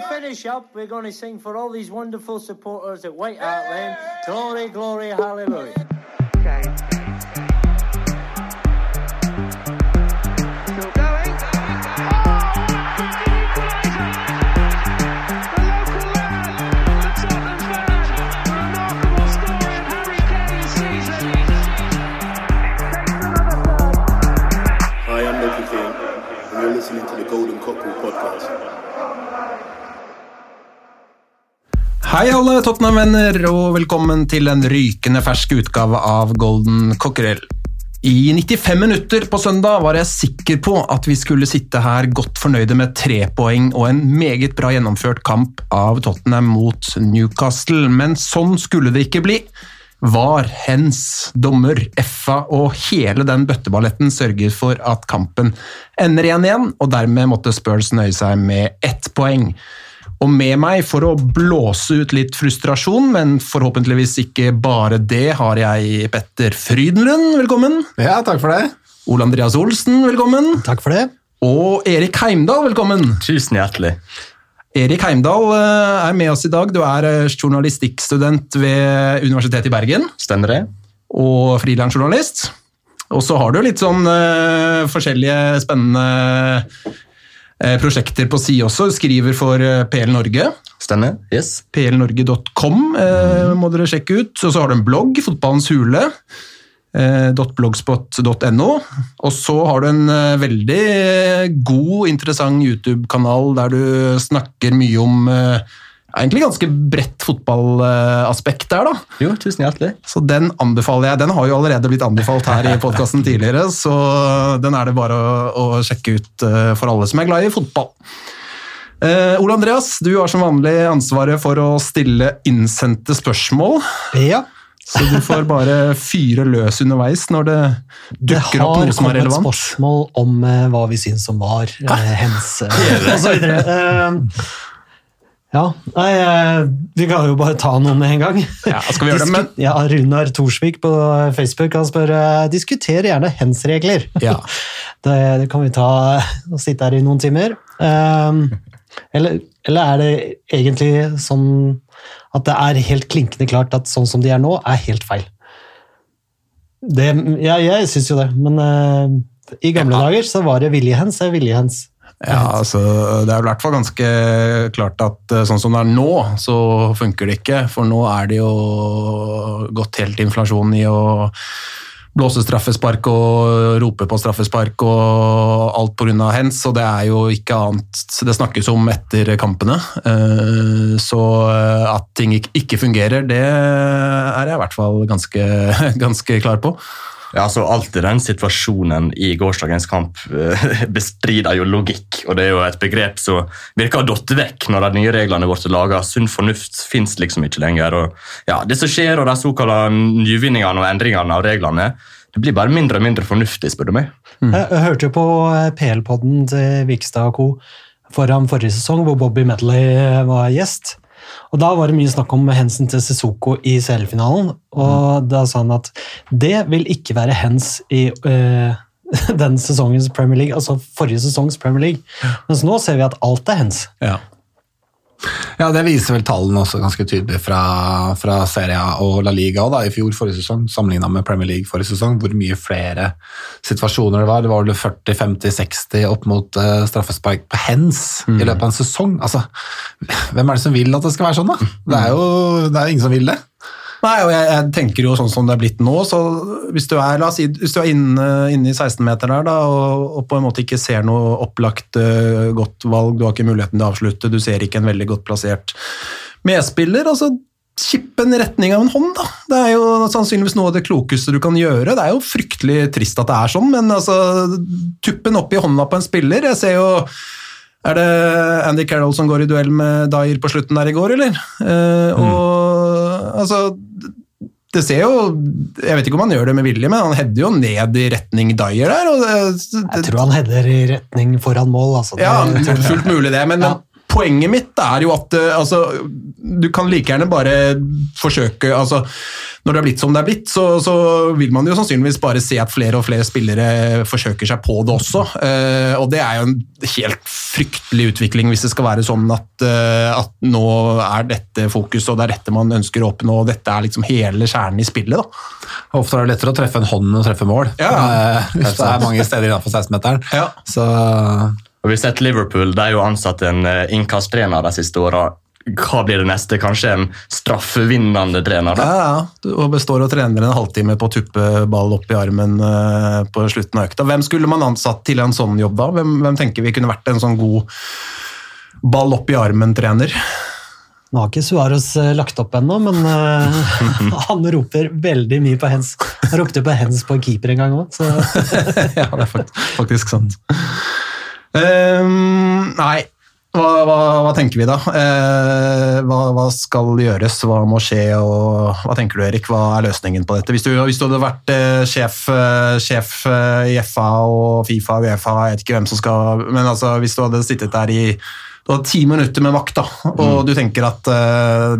we finish up, we're going to sing for all these wonderful supporters at White Hart Lane. Glory, glory, hallelujah. Okay. Still going. Hi, I'm Nicky King, and you're listening to the Golden Cockerel podcast. Hei alle Tottenham-venner, og velkommen til en rykende fersk utgave av Golden Cockerel. I 95 minutter på søndag var jeg sikker på at vi skulle sitte her godt fornøyde med tre poeng og en meget bra gjennomført kamp av Tottenham mot Newcastle, men sånn skulle det ikke bli. VAR, hens, dommer, FA og hele den bøtteballetten sørget for at kampen ender 1-1, og dermed måtte Spurs nøye seg med ett poeng. Og med meg for å blåse ut litt frustrasjon, men forhåpentligvis ikke bare det, har jeg Petter Frydenlund, velkommen. Ja, takk for det. Ole Andreas Olsen, velkommen. Takk for det. Og Erik Heimdal, velkommen. Tusen hjertelig. Erik Heimdal eh, er med oss i dag. Du er eh, journalistikkstudent ved Universitetet i Bergen Stemmer det? og frilansjournalist. Og så har du litt sånn uh, forskjellige spennende prosjekter på si også. Skriver for eh, PL Norge. Stemmer. Yes. plnorge.com eh, må dere sjekke ut. Og så har du en blogg, Fotballens hule. eh, .blogspot.no. Og så har du en eh, veldig god, interessant YouTube-kanal der du snakker mye om eh, egentlig ganske bredt fotballaspekt der, da. Jo, tusen hjertelig. Så den anbefaler jeg. Den har jo allerede blitt anbefalt her i podkasten tidligere, så den er det bare å, å sjekke ut eh, for alle som er glad i fotball. Uh, Ole Andreas, du har som vanlig ansvaret for å stille innsendte spørsmål. Ja, Så du får bare fyre løs underveis når det det dukker opp noe som er relevant. Det har kommet spørsmål om uh, hva vi syns som var uh, hens og så videre. Eh, ja, nei, eh, vi kan jo bare ta noe med en gang. Ja, skal vi gjøre det, men- Ja, Runar Thorsvik på Facebook han spør eh, diskuter gjerne hens-regler. Ja. Det, det kan vi ta og sitte her i noen timer. Um, eller, eller er det egentlig sånn at det er helt klinkende klart at sånn som de er nå, er helt feil? Det, ja, jeg syns jo det, men uh, i gamle dager så var det viljehens er viljehens. Ja, altså, Det er i hvert fall ganske klart at eh, sånn som det er nå, så funker det ikke. For nå er det jo gått helt inflasjon i å blåse straffespark og rope på straffespark og alt pga. hens, og det er jo ikke annet det snakkes om etter kampene. Eh, Så eh, at ting ikke- ikke fungerer, det er jeg i hvert fall ganske, ganske klar på. Ja, altså i den situasjonen i gårsdagens kamp eh, bestrider jo logikk. og Det er jo et begrep som virker å dotte vekk når de nye reglene ble laga. Sunn fornuft fins liksom ikke lenger. og ja, Det som skjer, og de såkalte nyvinningene og endringene av reglene, det blir bare mindre og mindre fornuftig, spør du meg. Jeg, jeg hørte jo på eh, PL-podden til Vikstad og co. foran forrige sesong, hvor Bobby Medley eh, var gjest. Og Da var det mye snakk om hensen til Sissoko i CL-finalen. Og da sa han at det vil ikke være hens i øh, den sesongens Premier League, altså forrige sesongs Premier League. Mens nå ser vi at alt er hens. Ja. Ja, Det viser vel tallene også ganske tydelig fra, fra Serie A og La Liga da, i fjor forrige sesong, sammenligna med Premier League forrige sesong, hvor mye flere situasjoner det var. Det var vel 40-50-60 opp mot uh, straffespark på hens i løpet av en sesong. Altså, Hvem er det som vil at det skal være sånn, da? Det er jo det er ingen som vil det. Nei, og jeg, jeg tenker jo sånn som det er blitt nå, så hvis du er, si, hvis du er inne, inne i 16-meter der da, og, og på en måte ikke ser noe opplagt uh, godt valg, du har ikke muligheten til å avslutte, du ser ikke en veldig godt plassert medspiller, altså kippe en retning av en hånd da. Det er jo sannsynligvis noe av det klokeste du kan gjøre. Det er jo fryktelig trist at det er sånn, men altså, tuppen opp i hånda på en spiller, jeg ser jo er det Andy Carroll som går i duell med Dyer på slutten der i går, eller? Eh, og altså Det ser jo Jeg vet ikke om han gjør det med vilje, men han header jo ned i retning Dyer der. Og det, Jeg tror han header i retning foran mål. Altså. Det- ja, fullt mulig det, men, Ja. Poenget mitt er jo at eh, altså, du kan like gjerne bare forsøke altså, Når det er blitt som det er blitt, så, så vil man jo sannsynligvis bare se at flere og flere spillere forsøker seg på det også. Uh, og det er jo en helt fryktelig utvikling hvis det skal være sånn at, uh, at nå er dette fokuset, og det er dette man ønsker å oppnå, og dette er liksom hele kjernen i spillet. da. Ofte er det lettere å treffe en hånd enn å treffe mål. Ja. Uh, det er mange steder innenfor 16-meteren. Ja. Så Og vi har sett Liverpool de har jo ansatt en eh, innkasttrener de siste åra. Hva blir det neste? Kanskje en straffevinnende trener? da? Ja, ja. Og består og trener en halvtime på å tuppe ball opp i armen eh, på slutten av økta. Hvem skulle man ansatt til en sånn jobb da? Hvem, hvem tenker vi kunne vært en sånn god ball opp i armen-trener? Nå har ikke Suárez eh, lagt opp ennå, men uh, han roper veldig mye på hens. Han ropte på hens på keeper en gang òg, så ja, det er faktisk, faktisk sant. Ehm, nei, hva, hva, hva tenker vi da? Uh, hva, hva skal gjøres, hva må skje, og hva tenker du Erik? Hva er løsningen på dette? Hvis du, hvis du hadde vært uh, sjef, uh, sjef i FA og Fifa og Uefa, jeg vet ikke hvem som skal Men altså, hvis du hadde sittet der i du har ti minutter med vakt, da, og du tenker at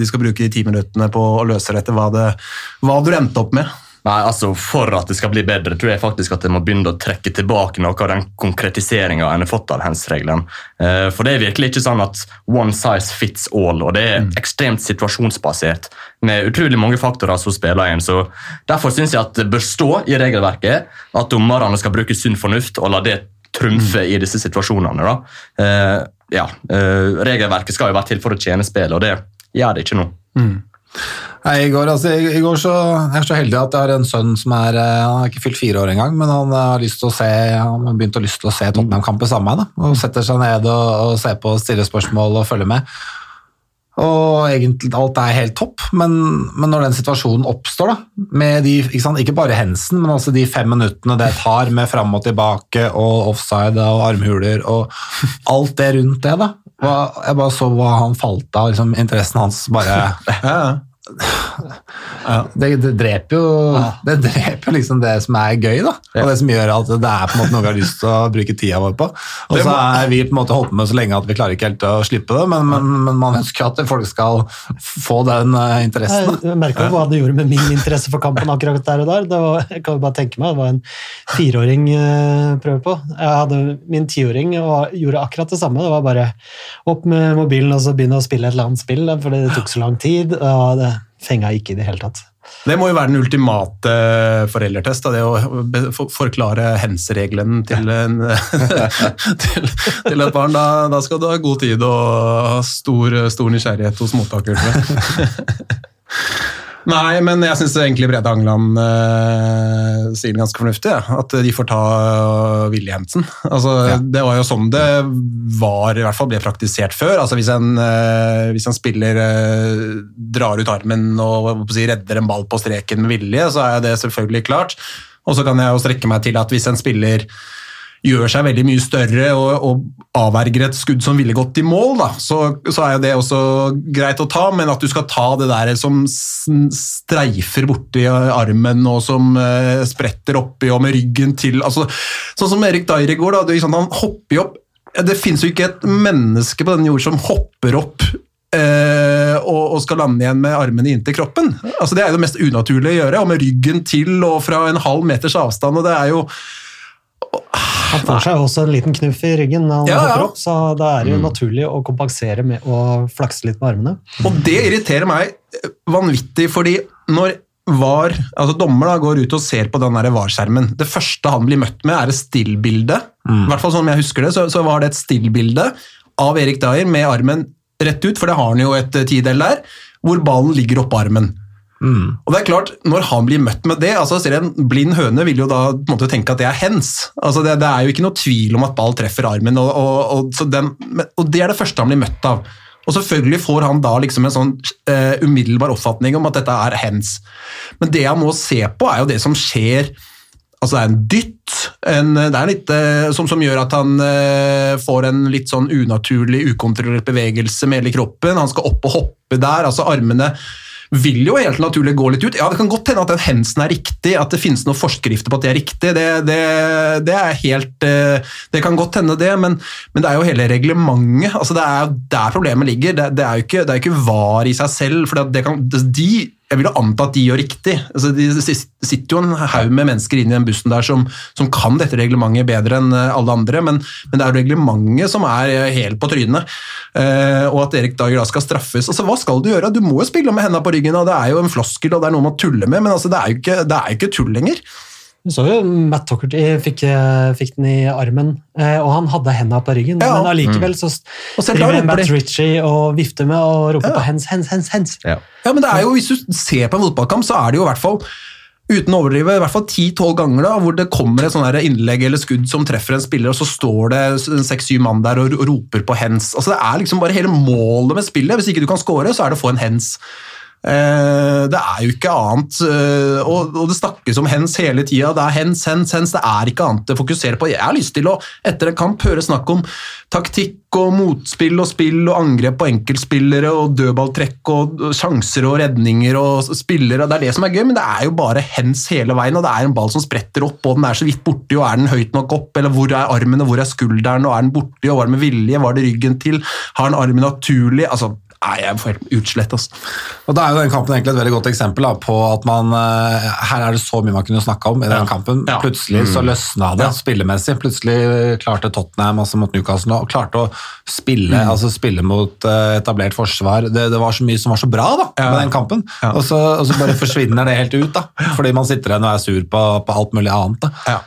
de skal bruke de ti minuttene på å løse dette, hva, hadde du endt opp med? Nei, altså For at det skal bli bedre, tror jeg faktisk at jeg må begynne å trekke tilbake noe av den konkretiseringa en har fått av hands-regelen. Eh, For det er virkelig ikke sånn at one size fits all, og det er ekstremt situasjonsbasert med utrolig mange faktorer som spiller inn. så Derfor syns jeg at det bør stå i regelverket at dommerne skal bruke sunn fornuft og la det trumfe i disse situasjonene. da. Eh, ja, eh, Regelverket skal jo være til for å tjene spillet, og det gjør det ikke nå. Nei, i, går, altså, i, går så jeg er så heldig at jeg har en sønn som er eh, Han har ikke fylt fire år engang, men han har lyst til å se Han har begynt å lyst til å se Tottenham-kampen sammen med meg. Og setter seg ned og, og ser på, stiller spørsmål og følger med. Og egentlig alt er helt topp, men, men når den situasjonen oppstår, da, med de, ikke, sant, ikke bare hensen, men altså de fem minuttene det tar med fram og tilbake og offside og armhuler og alt det rundt det, da. Jeg bare så hva han falt av, liksom, interessen hans bare det, det dreper jo det dreper jo liksom det som er gøy, da. Og det som gjør at det er på en måte noe vi har lyst til å bruke tida vår på. Og så er vi på en måte holdt med så lenge at vi klarer ikke helt å slippe det, men, men, men man ønsker at folk skal få den eh, interessen. da. Jeg merka hva det gjorde med min interesse for kampen akkurat der og der. Det var, jeg kan jo bare tenke meg, det var en fireåring prøve prøver på. Jeg hadde min tiåring og gjorde akkurat det samme. Det var bare opp med mobilen og så begynne å spille et eller annet spill, for det tok så lang tid. og det fenga ikke i det hele tatt. Det må jo være den ultimate foreldretest. Det å forklare hens-regelen til, til, til et barn. Da, da skal du ha god tid og stor, stor nysgjerrighet hos mottaker. Nei, men jeg syns egentlig Brede Hangeland eh, sier det ganske fornuftig. ja. At de får ta uh, Willy Hensen. Altså, Det var jo sånn det var, i hvert fall ble praktisert før. Altså Hvis en, eh, hvis en spiller eh, drar ut armen og si, redder en ball på streken med vilje, så er det selvfølgelig klart. Og så kan jeg jo strekke meg til at hvis en spiller gjør seg veldig mye større og, og avverger et skudd som ville gått i mål, da, så, så er jo det også greit å ta, men at du skal ta det der som streifer borti armen og som uh, spretter oppi og med ryggen til altså, Sånn som Erik går, da, liksom, han hopper opp Det fins jo ikke et menneske på denne jord som hopper opp Uh, og, og skal lande igjen med armene inntil kroppen. Altså, det er jo det mest unaturlige å gjøre, og med ryggen til og fra en halv meters avstand. og det er jo Han får seg også en liten knuff i ryggen når han Ja, ja. hopper opp, så da er det jo naturlig å kompensere med å flakse litt med armene. Og det irriterer meg eh, vanvittig, fordi når VAR, altså dommer da, går ut og ser på den der VAR-skjermen, det første han blir møtt med er et stillbilde, i hvert fall sånn som jeg husker det, så, så var det et stillbilde av Erik Dyer med armen rett ut, for det har han jo et eh, tidel der, hvor ballen ligger oppå armen. Og det er klart, Når han blir møtt med det altså ser En blind høne vil jo da på en måte tenke at det er hens. Altså det, det er jo ikke noe tvil om at ball treffer armen, og, og, og, den, og det er det første han blir møtt av. Og selvfølgelig får han da liksom en sånn uh, umiddelbar oppfatning om at dette er hens. Men det han må se på, er jo det som skjer Altså Det er en dytt, en, det er litt, eh, som, som gjør at han eh, får en litt sånn unaturlig, ukontrollert bevegelse med hele kroppen. Han skal opp og hoppe der. altså Armene vil jo helt naturlig gå litt ut. Ja, Det kan godt hende at den hensen er riktig, at det finnes noen forskrifter på at det er riktig. Det, det, det er helt eh, Det kan godt hende, det, men, men det er jo hele reglementet. altså Det er der problemet ligger. Det, det er jo ikke, ikke var i seg selv. for det kan, de jeg vil jo anta at de gjør riktig. Altså, de sitter jo en haug med mennesker inn i den bussen der som, som kan dette reglementet bedre enn eh, alle andre, men, men, det er jo reglementet som er eh, helt på trynet. Eh, og at Erik Dager da skal straffes. Altså, Hva skal du gjøre? Du må jo spille med hendene på ryggen, og det er jo en floskel og det er noe man tuller med, men altså, det er jo ikke, det er ikke tull lenger. Du så jo Matt Tuckerty fikk, fikk, den i armen, og han hadde hendene på ryggen. Ja. Men allikevel så driver Matt Ritchie og vifter med og roper ja. på hens, hens, hens, hens. Ja. ja. men det er jo, Hvis du ser på en fotballkamp, så er det jo i hvert fall uten å overdrive, i hvert fall 10-12 ganger da, hvor det kommer et sånt innlegg eller skudd som treffer en spiller, og så står det seks-syv mann der og roper på hens. Altså, det er liksom bare hele målet med spillet. Hvis ikke du kan score, så er det å få en hens. Eh, det er jo ikke annet, eh, og det snakkes om hens hele tida. Det er hens, hens, hens. Det er ikke annet å fokusere på. Jeg har lyst til å etter en kamp høre snakk om taktikk og motspill og spill og angrep på enkeltspillere og dødballtrekk og sjanser og redninger og spillere. Det er det som er gøy, men det er jo bare hens hele veien, og det er en ball som spretter opp, og den er så vidt borti, og er den høyt nok opp, eller hvor er armen, og hvor er skulderen, og er den borti, og var det med vilje, var det ryggen til, har den armen naturlig? altså Nei, jeg får helt utslett. Altså. Og Da er jo den kampen egentlig et veldig godt eksempel da, på at man uh, Her er det så mye man kunne snakka om i den kampen. Ja. Plutselig så mm. løsna det ja. spillemessig. Plutselig klarte Tottenham altså mot Newcastle og klarte å spille, mm. altså spille mot uh, etablert forsvar. Det, det, var så mye som var så bra da, ja. med den kampen, og så, og, så, bare forsvinner det helt ut. da, Fordi man sitter igjen og er sur på, på alt mulig annet. da.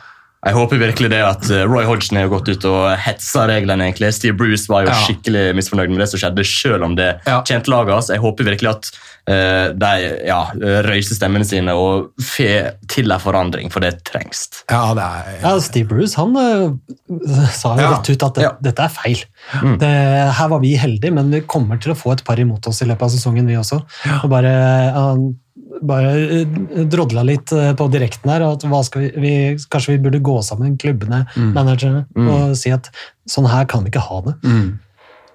Jeg håper virkelig det at eh, Roy Hodgson har gått ut og hetsa reglene. egentlig. Steve Bruce var jo ja. skikkelig misfornøyd med det som skjedde, selv om det ja. tjente laget hans. Jeg håper virkelig at uh, de ja, røyser stemmene sine og får til en forandring, for det trengs. Ja, det er... ja, Steve Bruce han uh, sa jo rett ut at det, dette er feil. Mm. Det, her var vi heldige, men vi kommer til å få et par imot oss i løpet av sesongen, vi også. Og bare... Uh, bare eh, drodla litt eh, på direkten her. at vi, vi, Kanskje vi burde gå sammen, klubbene, mm. managerne, mm. og si at sånn her kan vi ikke ha det. Mm.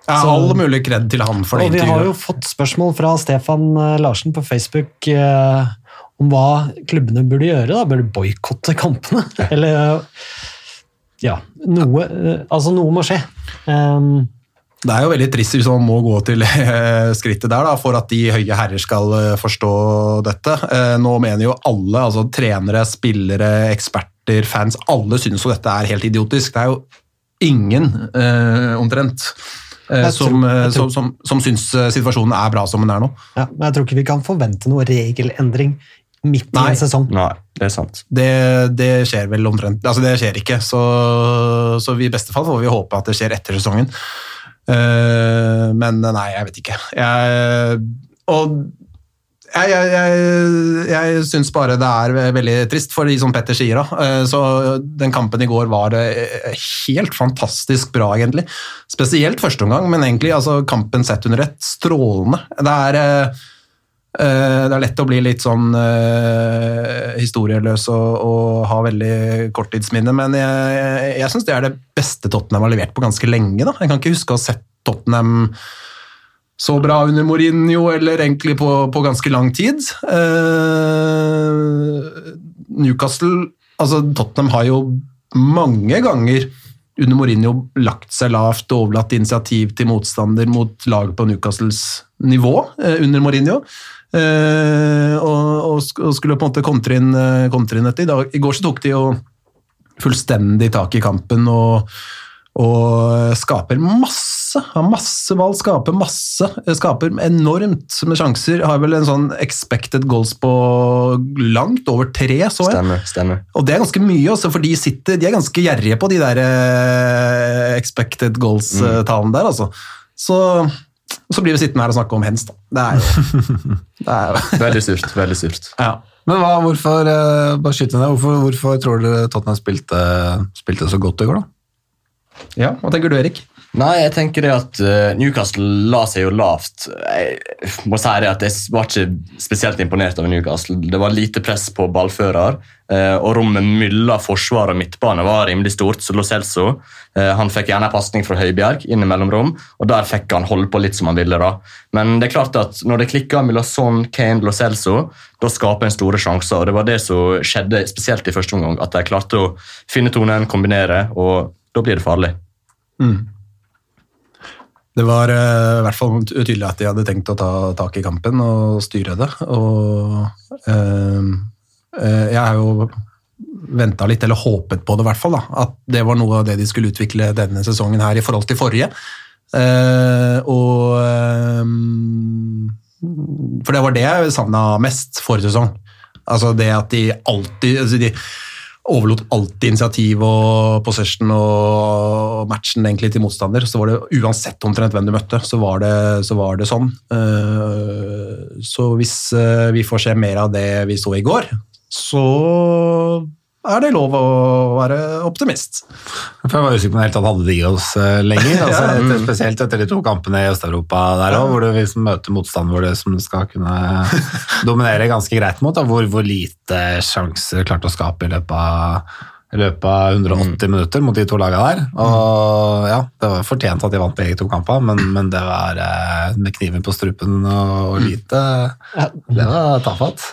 Ja, Så, all mulig kred til han for det intervjuet. Vi har jo fått spørsmål fra Stefan eh, Larsen på Facebook eh, om hva klubbene burde gjøre. da, Burde boikotte kampene? Eller Ja, noe Altså, noe må skje. Um, det er jo veldig trist hvis man må gå til eh, skrittet der da, for at de høye herrer skal eh, forstå dette. Eh, nå mener jo alle, altså trenere, spillere, eksperter, fans, alle synes jo dette er helt idiotisk. Det er jo ingen, omtrent, som, som, som, som syns situasjonen er bra som den er nå. Ja, men jeg tror ikke vi kan forvente noe regelendring midt Nei. i en sesong. Nei, det er sant. Det, det skjer vel omtrent. Altså, det skjer ikke, så, så i beste fall får vi håpe at det skjer etter sesongen. Uh, men nei, jeg vet ikke. Jeg, og jeg, jeg, jeg, jeg syns bare det er veldig trist, for de som Petter sier. da. Uh, så Den kampen i går var uh, helt fantastisk bra, egentlig. Spesielt første omgang, men egentlig altså, kampen sett under ett, strålende. Det er det er lett å bli litt sånn uh, historieløs og, og, ha veldig korttidsminne, men jeg, jeg, jeg syns det er det beste Tottenham har levert på ganske lenge. Da. Jeg kan ikke huske å ha sett Tottenham så bra under Mourinho, eller egentlig på, på ganske lang tid. Uh, Newcastle Altså, Tottenham har jo mange ganger under Mourinho lagt seg lavt og overlatt initiativ til motstander mot laget på Newcastles nivå uh, under Mourinho. Uh, og, skulle på en måte kontre inn, kontre inn dette. I, dag, I går så tok de jo fullstendig tak i kampen og, og skaper masse. Har masse valg, skaper masse. Skaper enormt med sjanser. Har vel en sånn expected goals på langt over tre, så jeg. Stemmer, stemmer. Og det er ganske mye, også, for de, sitter, de er ganske gjerrige på de der uh, expected goals-tallene mm. der, altså. Så så blir vi sittende her og snakke om hens, da. Det er jo, det er jo. Veldig surt. Veldig surt. Ja. Men hva, hvorfor, uh, bare skyte ned, hvorfor, hvorfor tror dere Tottenham spilte, spilte så godt i går, da? Ja, hva tenker du, Erik? Nei, jeg tenker det at eh, Newcastle la seg jo lavt. Jeg må si det at jeg var ikke spesielt imponert over Newcastle. Det var lite press på ballfører, eh, og rommet mellom forsvar og midtbane var rimelig stort. Så Lo Celso eh, han fikk gjerne en pasning fra Høibjerg inn mellomrom, og der fikk han holde på litt som han ville. da. Men det er klart at når det klikker mellom Son, Kane Lo Celso, da skaper en store sjanser. og Det var det som skjedde spesielt i første omgang, at de klarte å finne tonen, kombinere, og da blir det farlig. Det var eh, i hvert fall tydelig at de hadde tenkt å ta tak i kampen og styre det. Og eh, eh, jeg har jo venta litt, eller håpet på det i hvert fall, at det var noe av det de skulle utvikle denne sesongen her i forhold til forrige. Eh, og eh, For det var det jeg savna mest forrige sesong. Altså det at de alltid altså de, overlot alltid initiativ og possession og matchen egentlig til motstander. Så var det uansett omtrent hvem du møtte, så var det, så var det sånn. Eh, Så hvis eh, vi får se mer av det vi så i går, så er det lov å være optimist. For jeg var usikker på om tatt hadde de oss eh, lenger. Altså, Ja. etter, spesielt etter de to kampene i Øst-Europa der òg, hvor du liksom møter motstand hvor du som skal kunne dominere ganske greit mot. Da, hvor, hvor lite sjanser klarte å skape i løpet av i løpet av 180 minutter mot de to lagene der. Og ja, Det var fortjent at de vant begge to kampene, men, men det var eh, med kniven på strupen og, og lite Ja, Det var tafatt.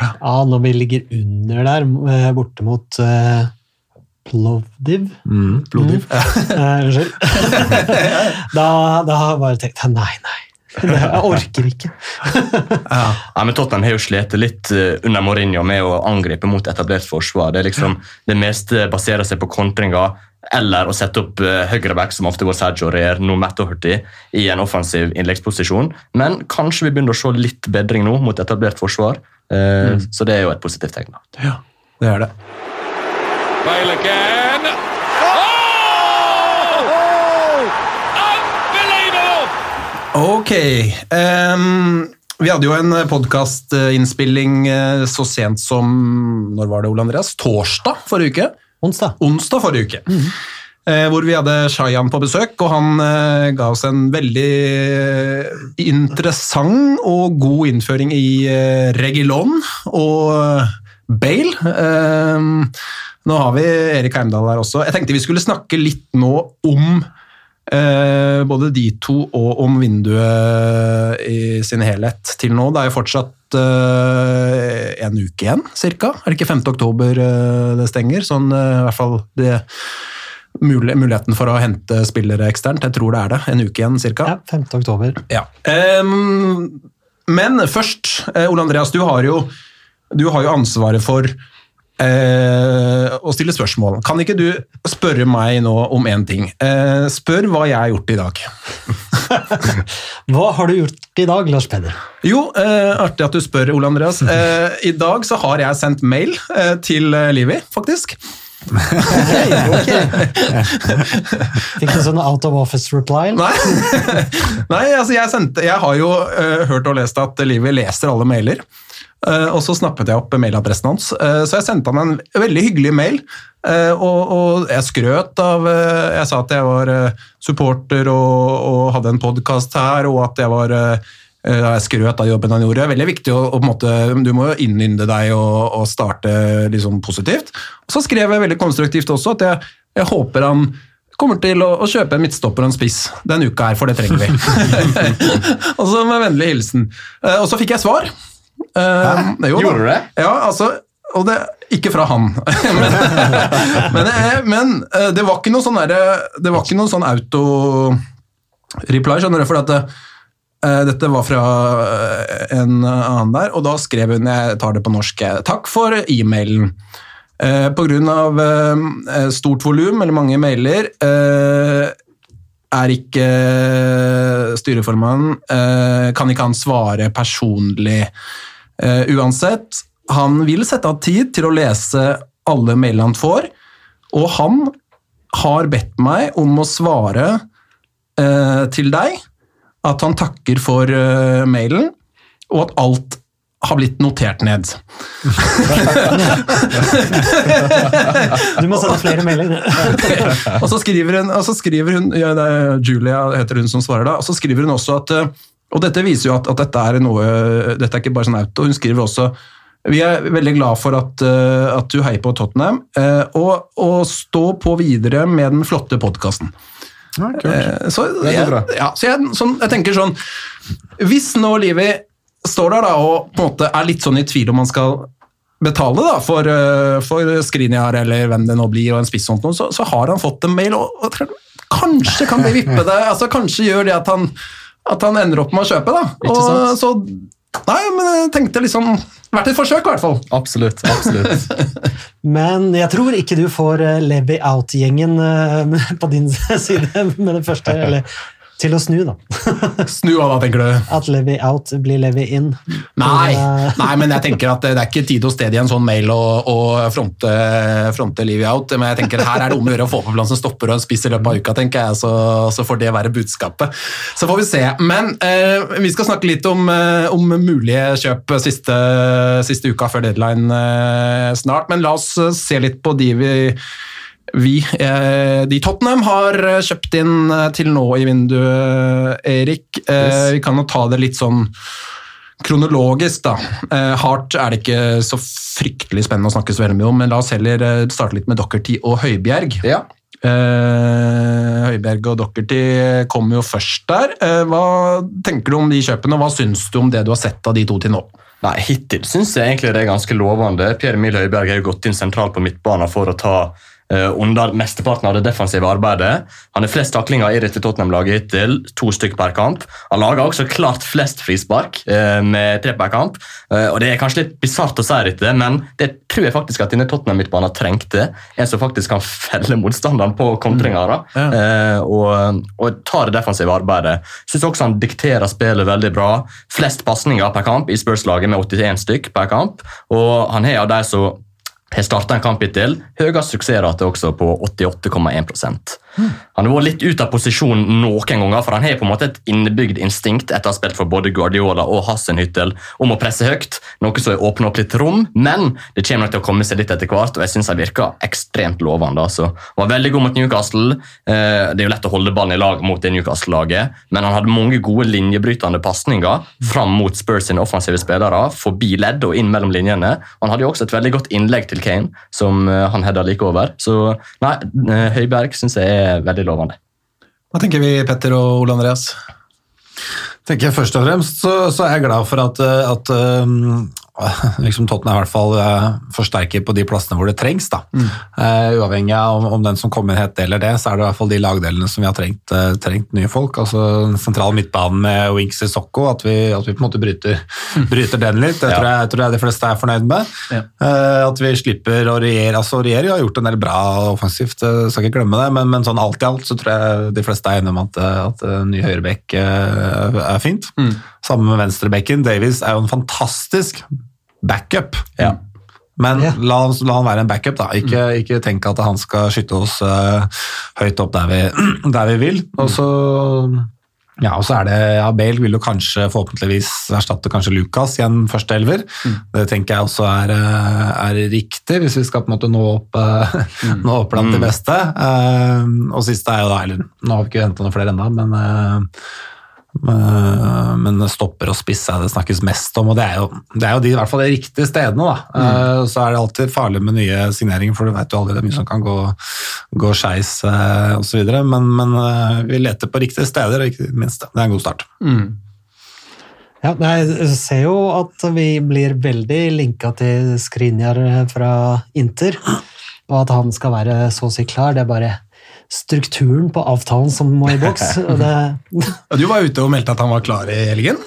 Ja, når vi ligger under der, eh, borte mot eh, Plovdiv Mm. Plodiv. Unnskyld. Unnskyld. da, da har jeg bare tenkt nei, nei. Jeg orker ikke. Ja, men Tottenham har jo slitt litt eh, under Mourinho med å angripe mot etablert forsvar. Det er liksom, det meste baserer seg på kontringer eller å sette opp uh, høyreback, som ofte går Sergio Reer, no Matt Doherty, i en offensiv innleggsposisjon. Men kanskje vi begynner å se litt bedring nå mot etablert forsvar. Eh, Så det er jo et positivt tegn. Ja, det er det. Bale again. Oh! Ok. Um, vi hadde jo en podkastinnspilling så sent som Når var det, Ole Andreas? Torsdag forrige uke? Onsdag. Onsdag forrige uke. Eh, hvor vi hadde Shayan på besøk, og han eh, ga oss en veldig interessant og god innføring i eh, Regilon og eh, Bale. Eh, nå har vi Erik Heimdal her også. Jeg tenkte vi skulle snakke litt nå om eh, både de to og om vinduet i sin helhet til nå. Det er jo fortsatt eh, en uke igjen, cirka. Er det ikke 5. oktober eh, det stenger? Sånn eh, i hvert fall det muligheten for å hente spillere eksternt. Jeg tror det er det. En uke igjen, cirka. Ja, 5. oktober. Ja. Um, men først, eh, Ole Andreas, du har jo, du har jo ansvaret for uh, å stille spørsmål. Kan ikke du spørre meg nå om én ting? Uh, spør hva jeg har gjort i dag. Hva har du gjort i dag, Lars Peder? Jo, uh, artig at du spør, Ole Andreas. I dag så har jeg sendt mail til Livi, faktisk. Fikk du sånn out of office reply? Nei, Nei altså jeg, sendte, jeg har jo uh, hørt og lest at Livi leser alle mailer. Uh, og så snappet jeg opp mailadressen hans, uh, så jeg sendte han en veldig hyggelig mail. og, og jeg skrøt av Jeg sa at jeg var supporter og, og hadde en podkast her, og at jeg var skrøt av jobben han gjorde. Veldig viktig å, å måte, Du må jo innynde deg og, og starte liksom positivt. Og så skrev jeg veldig konstruktivt også at jeg, jeg håper han kommer til å, å kjøpe en midtstopper og en spiss denne uka her, for det trenger vi. og så med vennlig hilsen. Eh, og så fikk jeg svar. Hæ? jo. Gjorde du det? Ja, altså, og det, ikke fra han. men men, eh, men eh, det var ikke noe sånn Det var ikke noe sånn auto-reply, skjønner du, for at eh, dette var fra eh, en annen der, og da skrev hun, jeg tar det på norsk, eh, takk for e-mailen. Pga. Eh, stort volum, eller mange mailer, eh, er ikke styreformannen eh, Kan ikke han svare personlig eh, uansett? Han vil sette av tid til å lese alle mailene han får, og han har bedt meg om å svare eh, til deg at han takker for uh, mailen, og at alt har blitt notert ned. Du må sende flere mailer. og så skriver hun, og så skriver hun ja, Julia heter hun som svarer da, og så skriver hun også at eh, Og dette viser jo at, at dette er noe Dette er ikke bare sånn auto. Hun skriver også vi er veldig glad for at, eh, at du heier på Tottenham, og, og stå på videre med den flotte podkasten. Ja, kult. Eh, Så, jeg, ja, så jeg, sånn, jeg tenker sånn Hvis nå Livi står der da, og på en måte er litt sånn i tvil om man skal betale da, for, eh, for Skriniar eller hvem det nå blir, og en spiss sånt, så, så har han fått en mail, og, og kanskje kan det vippe det. altså Kanskje gjør det at han, at han ender opp med å kjøpe. da. Og, så, nei, men jeg tenkte liksom Vært et forsøk, i hvert fall. Absolutt. absolutt. Men jeg tror ikke du får eh, Levy Out-gjengen eh, på din side med det første. Eller til å snu, da. Snu av, da, tenker du? At Levy Out blir Levy In. Nei, nei, men jeg tenker at det er ikke tid og sted i en sånn mail å, å fronte, fronte Livy out. Men jeg tenker her er det om å gjøre å få på plass en stopper og en spiss i løpet av uka, tenker jeg. Så, så får det være budskapet. Så får vi se. Men eh, vi skal snakke litt om, eh, om mulige kjøp siste, siste uka før deadline eh, snart. Men la oss eh, se litt på de vi vi, eh, de Tottenham har eh, kjøpt inn eh, til nå i vinduet, Erik. Eh, Yes. Vi kan jo ta det litt sånn kronologisk, da. Hart er det ikke så fryktelig spennende å snakke så veldig mye om, men la oss heller starte litt med Dockerty og Høibjerg. Ja. Eh, Høibjerg og Dockerty kom jo først der. Hva tenker du om de kjøpene, og hva syns du om det du har sett av de to til nå? Nei, Hittil syns jeg egentlig det er ganske lovende. Pierre Emil Høibjerg har jo gått inn sentralt på midtbanen for å ta under mesteparten av det defensive arbeidet. Han har flest taklinger i dette Tottenham-laget hittil, to stykker per kamp. Han lager også klart flest frispark, eh, med tre per kamp. Eh, og Det er kanskje litt bisart å si dette, men det tror jeg faktisk at denne Tottenham-midtbanen trengte. En som faktisk kan felle motstanderen på kontringer. Ja. eh, og, og tar det defensive arbeidet. Syns også han dikterer spillet veldig bra. Flest pasninger per kamp i Spurs-laget med 81 stykk per kamp. Og han er av de som har starta en kamp hittil. Høyest suksessrate også på 88,1% Han har vært litt ut av posisjon noen ganger, for han har på en måte et innebygd instinkt etter å ha spilt for både Guardiola og Hassenhyttel om å presse høyt, noe som åpner opp litt rom, men det kommer nok til å komme seg litt etter hvert, og jeg syns han virker ekstremt lovende. Altså. Han var veldig god mot Newcastle. Eh, Det er jo lett å holde ballen i lag mot det Newcastle-laget, men han hadde mange gode linjebrytende pasninger fram mot Spurs sine offensive spillere, forbi ledd og inn mellom linjene. Han hadde jo også et veldig godt innlegg til Kane, som eh, han heada like over. Så nei, eh, Høiberg syns jeg er veldig lovende. Hva tenker vi, Petter og Ole Andreas? tenker jeg Først og fremst så, så er jeg glad for at, eh, at um, liksom Tottenham i hvert fall eh, forsterker på de plassene hvor det trengs. Da. Eh, uavhengig av om, om den som kommer het det eller det, så er det i hvert fall de lagdelene som vi har trengt, uh, trengt nye folk. altså den Sentral midtbanen med Winks i Sokko, at vi, at vi på en måte bryter, bryter den litt. Det Ja. tror, jeg, tror jeg de fleste er fornøyd med. Ja. Uh, at vi slipper å regjere. altså Regjeri har gjort en del bra offensivt, uh, skal ikke glemme det, men, men sånn alt i alt så tror jeg de fleste er enige om at, at ny høyrebekk er fint. Sammen med venstrebekken. Davies er jo en fantastisk backup. Ja. Men Ja. la, la han være en backup, da. Ikke, ikke tenk at han skal skytte oss uh, høyt opp der vi, der vi vil. Og så ja, og så er det, ja, Bale vil jo kanskje forhåpentligvis erstatte kanskje Lucas i en første elver. Det tenker jeg også er, eh, er riktig, hvis vi skal på en måte nå opp, mm. nå opp blant de beste. Uh, og siste er jo da, eller nå har vi ikke henta noen flere ennå, men eh, Eh, Men stopper og spiss er det snakkes mest om, og det er jo, det er jo de i hvert fall de riktige stedene. da. Mm. Så er det alltid farlig med nye signeringer, for du vet jo aldri det er mye som kan gå, gå skeis eh, osv. Men, men eh, vi leter på riktige steder, og ikke minst det. Det er en god start. Ja, jeg ser jo at vi blir veldig linka til Skrinjar fra Inter, og at han skal være så å si klar. Det er bare strukturen på avtalen som må i boks. og Du var ute og meldte at han var klar i helgen.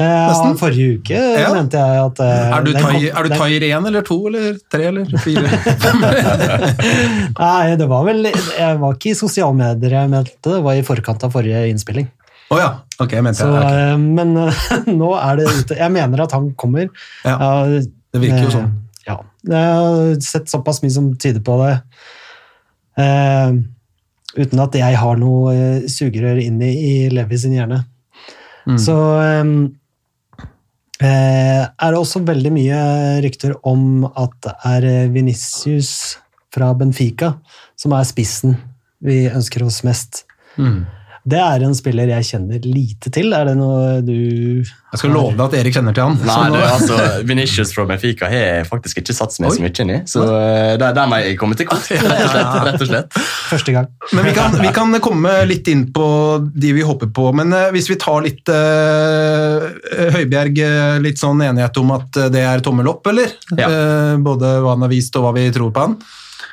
eh, Nesten. forrige uke Ja. mente jeg at eh, Er du er Thair én eller to eller tre eller fire? Nei, det var vel Jeg var ikke i sosiale medier jeg meldte, det var i forkant av forrige innspilling. Oh, ja. Ok, mente Så, jeg. ok. eh, Men nå er det ute. Jeg mener at han kommer. Ja, Ja, det virker jo sånn. Ja. Jeg har sett såpass mye som tyder på det. Eh, uten at jeg har noe eh, sugerør inn i, i Levi sin hjerne. Mm. Så eh, Eh, er det også veldig mye rykter om at det er Venicius fra Benfica som er spissen vi ønsker oss mest. Mm. Det er en spiller jeg kjenner lite til. Er det noe du Jeg skal love deg at Erik kjenner til han. Nei, det, er altså, Vinicius fra Benfica har jeg faktisk ikke satt meg så mye inn i. Så det der, der må jeg komme til kort, rett og slett. Rett og slett. Første gang. Men vi kan, vi kan komme litt inn på de vi håper på. Men eh, hvis vi tar litt uh, Høibjerg, eh, litt sånn enighet om at eh, det er tommel opp, eller? Ja. Uh, både hva han har vist og hva vi tror på han.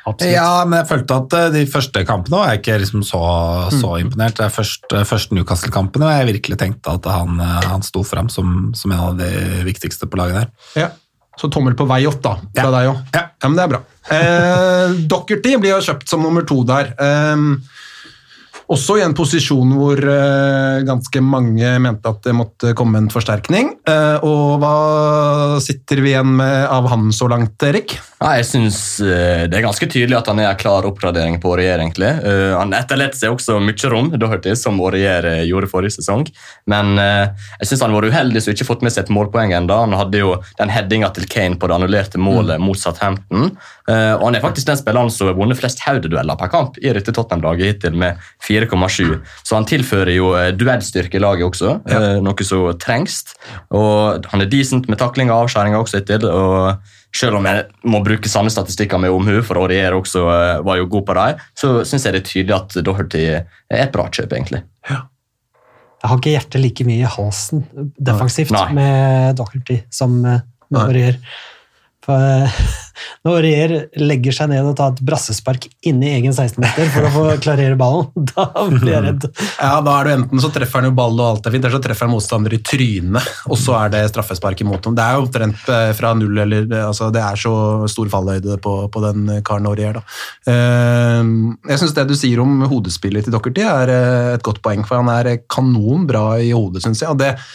Absolutt. Ja, men jeg følte at eh, de første kampene var jeg ikke liksom så, så imponert. Det er først, eh, første Newcastle-kampene hvor jeg virkelig tenkte at han, eh, han sto fram som, som en av de viktigste på laget der. Ja. Så tommel på vei opp, da. Fra Ja. deg òg. Ja. men det er bra. Eh, Dockerty blir jo kjøpt som nummer to der. Eh, også i en posisjon hvor eh, ganske mange mente at det måtte komme en forsterkning. Eh, og hva sitter vi igjen med av han så langt, Erik? Ja, jeg synes eh, det er ganske tydelig at han er en klar oppgradering på Aurier. egentlig. Eh, han etterlater seg også mye rom, Doherty, som Aurier eh, gjorde forrige sesong. Men jeg synes han var uheldig som ikke fått med seg et målpoeng enda. Han hadde jo den headinga til Kane på det annullerte målet mot Southampton. Og han er faktisk den spilleren som har vunnet flest hodedueller per kamp i dette Tottenham-laget hittil, med 4,7. Så han tilfører jo duellstyrke i laget også, eh, noe som trengs. Og han er decent med takling og avskjæringer også hittil. og selv om jeg må bruke samme statistikker med omhu, for Aurier også eh, var jo god på dem, så syns jeg det er tydelig at Doherty er et bra kjøp, egentlig. Jeg har ikke hjertet like mye i halsen defensivt Nei. med Doherty som eh, med Aurier. For eh, når Rier legger seg ned og tar et brassespark inni egen 16-meter for å få klarere ballen, da blir jeg redd. Ja, da er det enten så treffer han jo ball og alt er fint, eller så treffer han motstander i trynet, og så er det straffespark imot ham. Det er jo omtrent eh, fra null, eller altså, det er så stor fallhøyde på, på den karen Aurier, da. Eh, Jeg syns det du sier om hodespillet til Dockerty er eh, et godt poeng, for han er kanonbra i hodet, syns jeg. og det eh,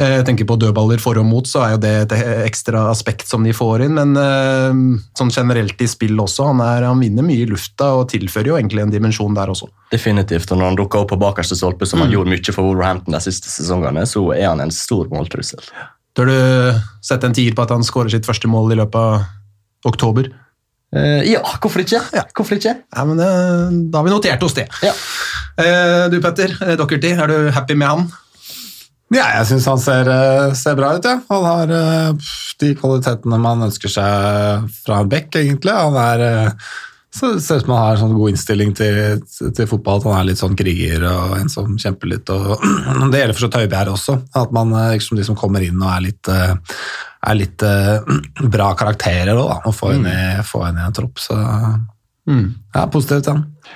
jeg tenker på dødballer for og mot, så er jo det et ekstra aspekt som de får inn. Men eh, sånn generelt i spill også, han, er, han vinner mye i lufta og tilfører jo egentlig en dimensjon der også. Definitivt, og Når han dukker opp på bakerste stolpe, som han gjorde mye for Wolverhampton de siste sesongene, så er han en stor måltrussel. Tør du sette en tier på at han skårer sitt første mål i løpet av oktober? Uh, ja, hvorfor ikke? Hvorfor ikke? Ja, men uh, Da har vi notert oss det. Ja. Uh, du Petter, eh, Dockerty, er du happy med han? Ja, jeg syns han ser, eh, ser bra ut. Ja. Han har eh, de kvalitetene man ønsker seg fra en back, egentlig. Han er, eh, så ser ut som han har sånn god innstilling til, til fotball. At han er litt sånn kriger og en som kjemper litt. Og, det gjelder for så Tøybjerg også. At man, liksom de som kommer inn og er litt, er litt bra karakterer også, da, og får inn, i, inn i en tropp. Så ja, positivt. Ja.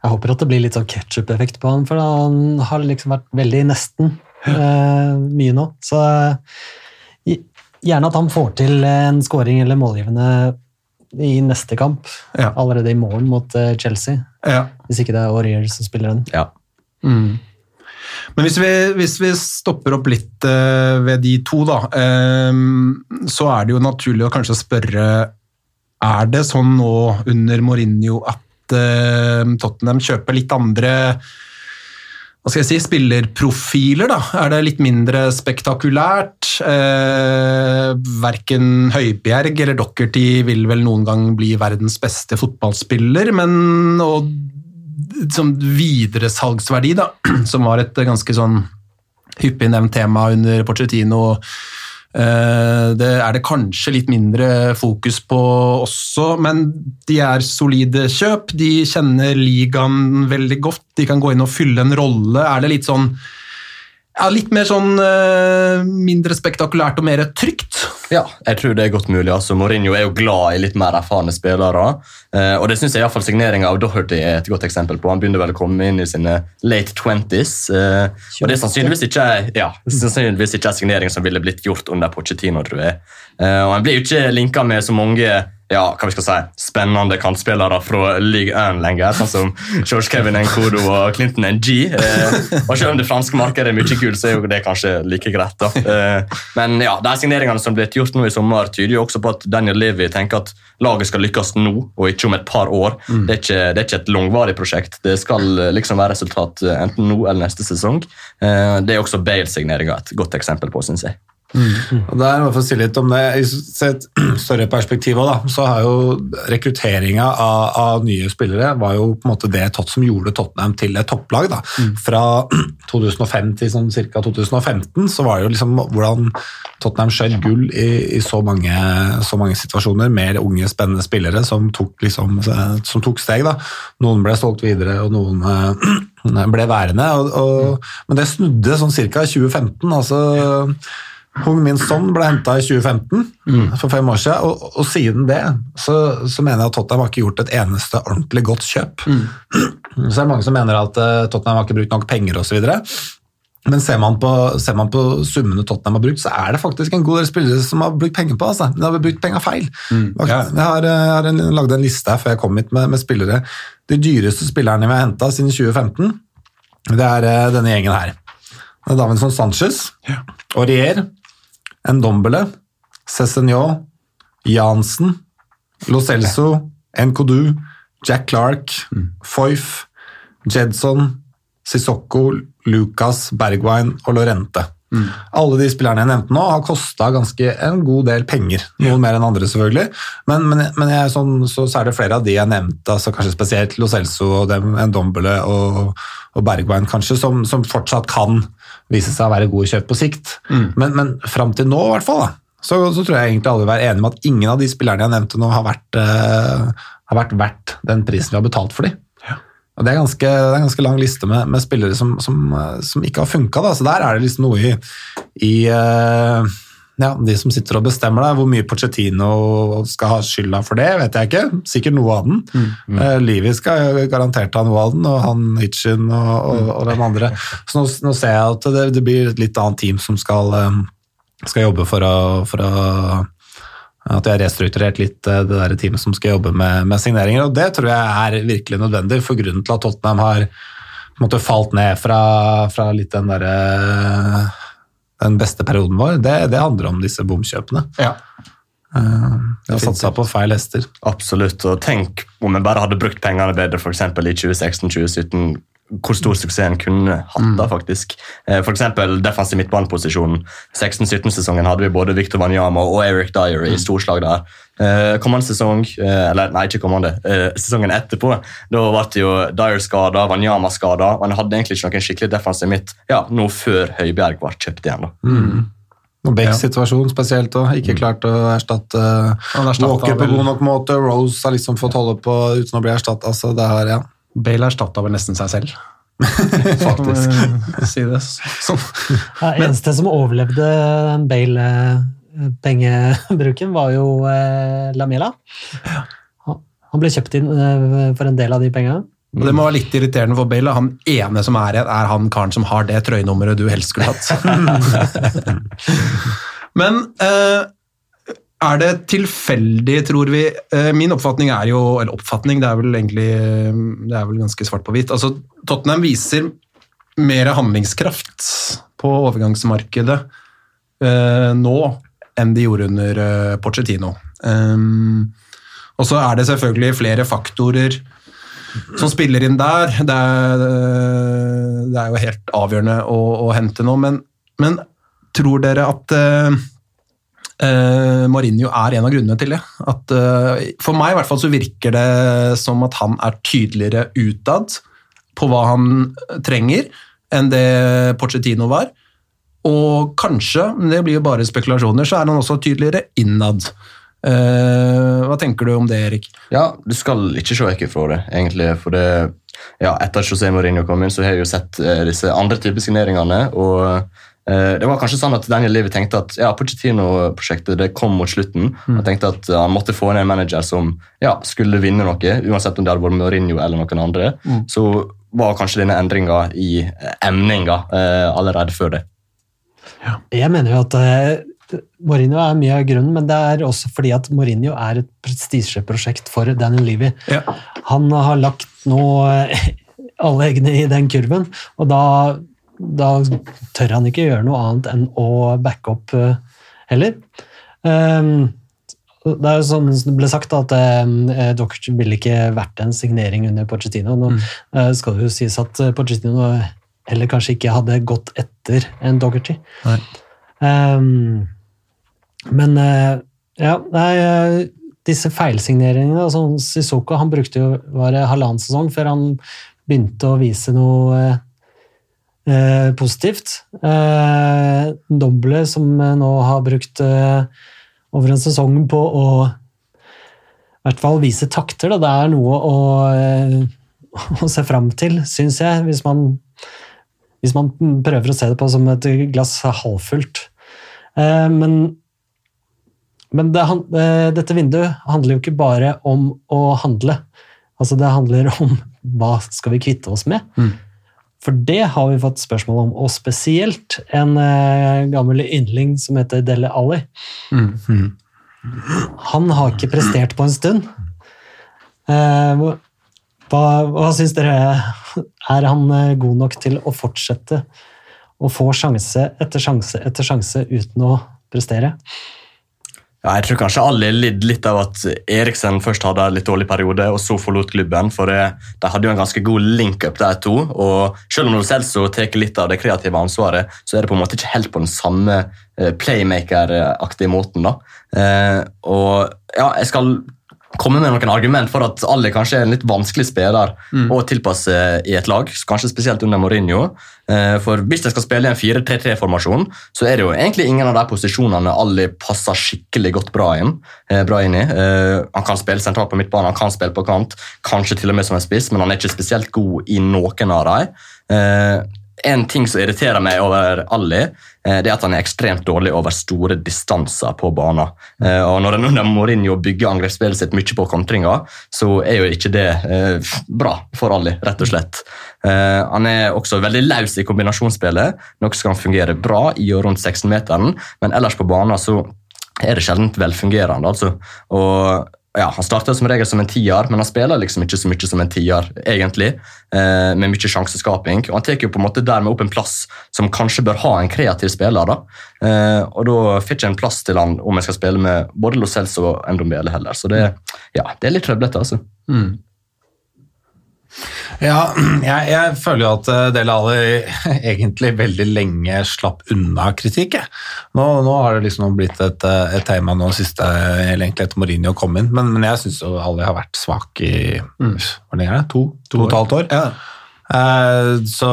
Jeg håper at det blir litt sånn ketsjup-effekt på han, for han har liksom vært veldig nesten mye nå. Så eh, gjerne at han får til en scoring eller målgivende i neste kamp, Ja. allerede i morgen mot eh, Chelsea. Ja. Hvis ikke det er Aurier som spiller den. Ja. Mm. Men hvis vi, hvis vi stopper opp litt uh, ved de to, da, eh, så er det jo naturlig å kanskje spørre Er det sånn nå under Mourinho at uh, Tottenham kjøper litt andre hva skal jeg si, spillerprofiler, da? Er det litt mindre spektakulært? Eh, verken Høibjerg eller Dockerty vil vel noen gang bli verdens beste fotballspiller, men og, som videresalgsverdi, da, som var et ganske sånn hyppig nevnt tema under Pochettino. Eh, Det er det kanskje litt mindre fokus på også, men de er solide kjøp. De kjenner ligaen veldig godt. De kan gå inn og fylle en rolle. Er det litt sånn ja, Litt mer sånn eh, mindre spektakulært og mer trygt? Ja, jeg tror det er godt mulig. altså Mourinho er jo glad i litt mer erfarne spillere. eh, og det synes jeg i hvert fall Signeringa av Doherty er et godt eksempel på. Han begynner vel å komme inn i sine late twenties. eh, og det er sannsynligvis ikke, ja, sannsynligvis ikke en signering som ville blitt gjort under Pochettino, tror jeg. Og Han blir jo ikke linka med så mange ja, hva vi skal si, spennende kantspillere fra Ligue 1 lenger, sånn som George Kevin Nkodo og Clinton NG. Eh, og selv om det franske markedet er mye kult, så er jo det kanskje like greit. da. Eh, men ja, de signeringene som ble gjort nå i sommer, tyder jo også på at Daniel Levy tenker at laget skal lykkes nå, og ikke om et par år. Det, er ikke, det er ikke et langvarig prosjekt. Det skal eh, liksom være resultat eh, enten nå eller neste sesong. Eh, det er også Bale-signeringa et godt eksempel på, syns jeg. Og der, må for å si litt om det, I et større perspektiv også, da, så har jo rekrutteringa av, av nye spillere var jo på en måte det som gjorde Tottenham til et topplag. da. Fra 2005 til sånn ca. 2015 så var det jo liksom hvordan Tottenham skjøt gull i, i så, mange, så mange situasjoner Mer unge, spennende spillere som tok, liksom, som tok steg. da. Noen ble solgt videre, og noen eh, ble værende. Og, og, men det snudde sånn ca. 2015. altså Hung Min Son ble henta i 2015, for fem år siden, og, og siden det så, så mener jeg at Tottenham har ikke gjort et eneste ordentlig godt kjøp. Så er det mange som mener at uh, Tottenham har ikke brukt nok penger osv. Men ser man, på, ser man på summene Tottenham har brukt, så er det faktisk en god del spillere som har brukt penger på. Altså. De har brukt penger feil. ja. Jeg har, eh, jeg har en, lagd en liste her før jeg kom hit med, med spillere. De dyreste spillerne vi har henta siden 2015, det er uh, denne gjengen her. Er Davinson Sanchez, Aurier, Ndombele, Cézinho, Jansen, Lo Celso, Nkodu, Jack Clark, Foyf, Jedson, Sissoko, Lucas, Bergwijn og Lorente. Alle de spillerne jeg nevnte nå, har kosta en god del penger. Noen mer enn andre, selvfølgelig. Men, men, men jeg, sånn, så, så er det flere av de jeg nevnte, altså kanskje spesielt Lo Celso og dem, Ndombele og, og Bergwijn, kanskje, som, som fortsatt kan vise seg å være gode kjøp på sikt. Men, men fram til nå, i hvert fall, da, så, så tror jeg egentlig alle vil være enige med at ingen av de spillerne jeg nevnte nå, har vært, uh, har vært verdt den prisen vi har betalt for dem. Og Det er ganske, det er en ganske lang liste med, med spillere som, som, eh, som ikke har funka. Så der er det liksom noe i, i eh, ja, de som sitter og bestemmer deg, Hvor mye Pochettino skal ha skylda for det, vet jeg ikke. Sikkert noe av den. Eh, Livi skal garantert ha noe av den, og han Hitchin og, og, og den andre. Så nå, nå ser jeg at det, det blir et litt annet team som skal, eh, skal jobbe for å, for å at de har restrukturert litt eh, det der teamet som skal jobbe med, med signeringer. og Det tror jeg er virkelig nødvendig, for grunnen til at Tottenham har måte, falt ned fra, fra litt den derre den beste perioden vår, det, det handler om disse bomkjøpene. Ja. Vi De har satsa på feil hester. Absolutt. og Tenk om vi bare hadde brukt pengene bedre eksempel i 2016-2017. Hvor stor suksess en kunne hatt da, faktisk. F.eks. For eksempel defensiv midtbaneposisjon. 16-17-sesongen hadde vi både Victor Wanyama og Eric Dyer i storslag der. Eh, Kommende sesong, eh, eller nei, ikke kommende, eh, sesongen etterpå, da ble jo Dyer skada, Wanyama skada. og Han hadde egentlig ikke noen skikkelig defensiv midt ja, nå før Høibjerg ble kjøpt igjen. da. Og Becks situasjon spesielt, òg. ikke klart å erstatte Walker på god nok måte. Rose har liksom fått holde på uten å bli erstatta. Altså, det her, ja. Bale erstatta vel nesten seg selv. Faktisk. Si det sånn. Ja, eneste som overlevde den Bale-pengebruken, var jo eh, Lamela. Han- Han ble kjøpt inn eh, for en del av de pengene. Og Det må være litt irriterende for Bale. Han ene som er igjen, er han karen som har det trøyenummeret du helst skulle hatt. Men eh, er det tilfeldig, tror vi eh, Min oppfatning er jo Eller oppfatning, det er vel egentlig eh, Det er vel ganske svart på hvitt. Altså, Tottenham viser mer handlingskraft på overgangsmarkedet eh, nå enn de gjorde under eh, Pochettino. Um, og så er det selvfølgelig flere faktorer som spiller inn der. Det er, det er jo helt avgjørende å, å hente nå, men, men tror dere at eh, eh, Mourinho er en av grunnene til det? At, uh, for meg i hvert fall så virker det som at han er tydeligere utad på hva han trenger, enn det Pochettino var. Og kanskje, men det blir jo bare spekulasjoner, så er han også tydeligere innad. Uh, hva tenker du om det, Erik? Ja, du skal ikke se vekk ifra det, egentlig. For det, ja, etter at José Mourinho kom inn, så har jeg jo sett disse andre typiske signeringene. og det var kanskje sånn at Daniel Levy tenkte at ja, Pochettino-prosjektet det kom mot slutten. Han tenkte at han måtte få inn en manager som ja, skulle vinne noe, uansett om det hadde vært Mourinho eller noen andre. Så var kanskje denne endringa i eh, emninga eh, allerede før det. Jeg mener jo at eh, Mourinho er mye av grunnen, men det er også fordi at Mourinho er et prestisjeprosjekt for Daniel Levy. Ja. Han har lagt nå eh, alle eggene i den kurven, og da, da tør han ikke gjøre noe annet enn å backe opp eh, heller. Um, det er jo sånn som det ble sagt at eh, Dockers ville ikke vært en signering under Pochettino. Nå eh, skal det jo sies at eh, Pochettino heller kanskje ikke hadde gått etter en Docherty. Ehm, men eh, ja, nei, eh, disse feilsigneringene altså Sissoko han brukte jo var halvannen sesong før han begynte å vise noe eh, positivt. Eh, Doble, som eh, nå har brukt eh, over en sesong på å i hvert fall vise takter. Da. Det er noe å, eh, å se fram til, syns jeg, hvis man, hvis man prøver å se det på som et glass halvfullt. Eh, men men det, dette vinduet handler jo ikke bare om å handle. Altså Det handler om hva skal vi kvitte oss med. Mm. For det har vi fått spørsmål om, og spesielt en eh, gammel yndling som heter Dele Alli. Mm. Han har ikke prestert på en stund. Eh, hva, hva syns dere? Er han eh, god nok til å fortsette å få sjanse etter sjanse etter sjanse uten å prestere? Ja, jeg tror kanskje alle lidd litt av at Eriksen først hadde en litt dårlig periode, og så forlot klubben. For de hadde jo en ganske god link-up, de to. og Selv om Lo Celso tar litt av det kreative ansvaret, så er det på en måte ikke helt på den samme eh, playmaker-aktige måten. da. Eh, og ja, jeg skal komme med noen argument for at Ali kanskje er en litt vanskelig spiller å tilpasse i et lag, kanskje spesielt under Mourinho. Eh, For hvis jeg skal spille i en 4-3-3-formasjon, så er det jo egentlig ingen av de posisjonene Ali passer skikkelig godt bra inn, eh, bra inn i. Eh, Han kan spille sentralt på midtbanen, han kan spille på kant, kanskje til og med som en spiss, men han er ikke spesielt god i noen av dem. En ting som irriterer meg over Ali, eh, det er at han er ekstremt dårlig over store distanser på banen. Eh, Og når en under Mourinho bygger angrepsspillet sitt mye på kontringer, så er jo ikke det eh, bra for Ali, rett og slett. Han er også veldig løs i kombinasjonsspillet, noe som kan fungere bra i og rundt 16-meteren, men ellers på banen så er det sjelden velfungerende. altså. Og ja, Han starter som regel som en tier, men han spiller liksom ikke så mye som en tier, egentlig, eh, med mye sjanseskaping. Og Han tar jo på en måte dermed opp en plass som kanskje bør ha en kreativ spiller. da. Eh, og da får ikke en plass til han om jeg skal spille med både Lo Celso og Ndombele heller. Så det, ja, det er litt trøblete, altså. Mm. Ja, jeg, jeg føler jo at Del Dele Alli egentlig veldig lenge slapp unna kritikk. Nå, nå har det liksom blitt et, eh, et tema nå siste eller egentlig etter Mourinho kom inn, men, men jeg syns Alli har vært svak i hvor lenge er det? To, to og et halvt år. Ja. Eh, så,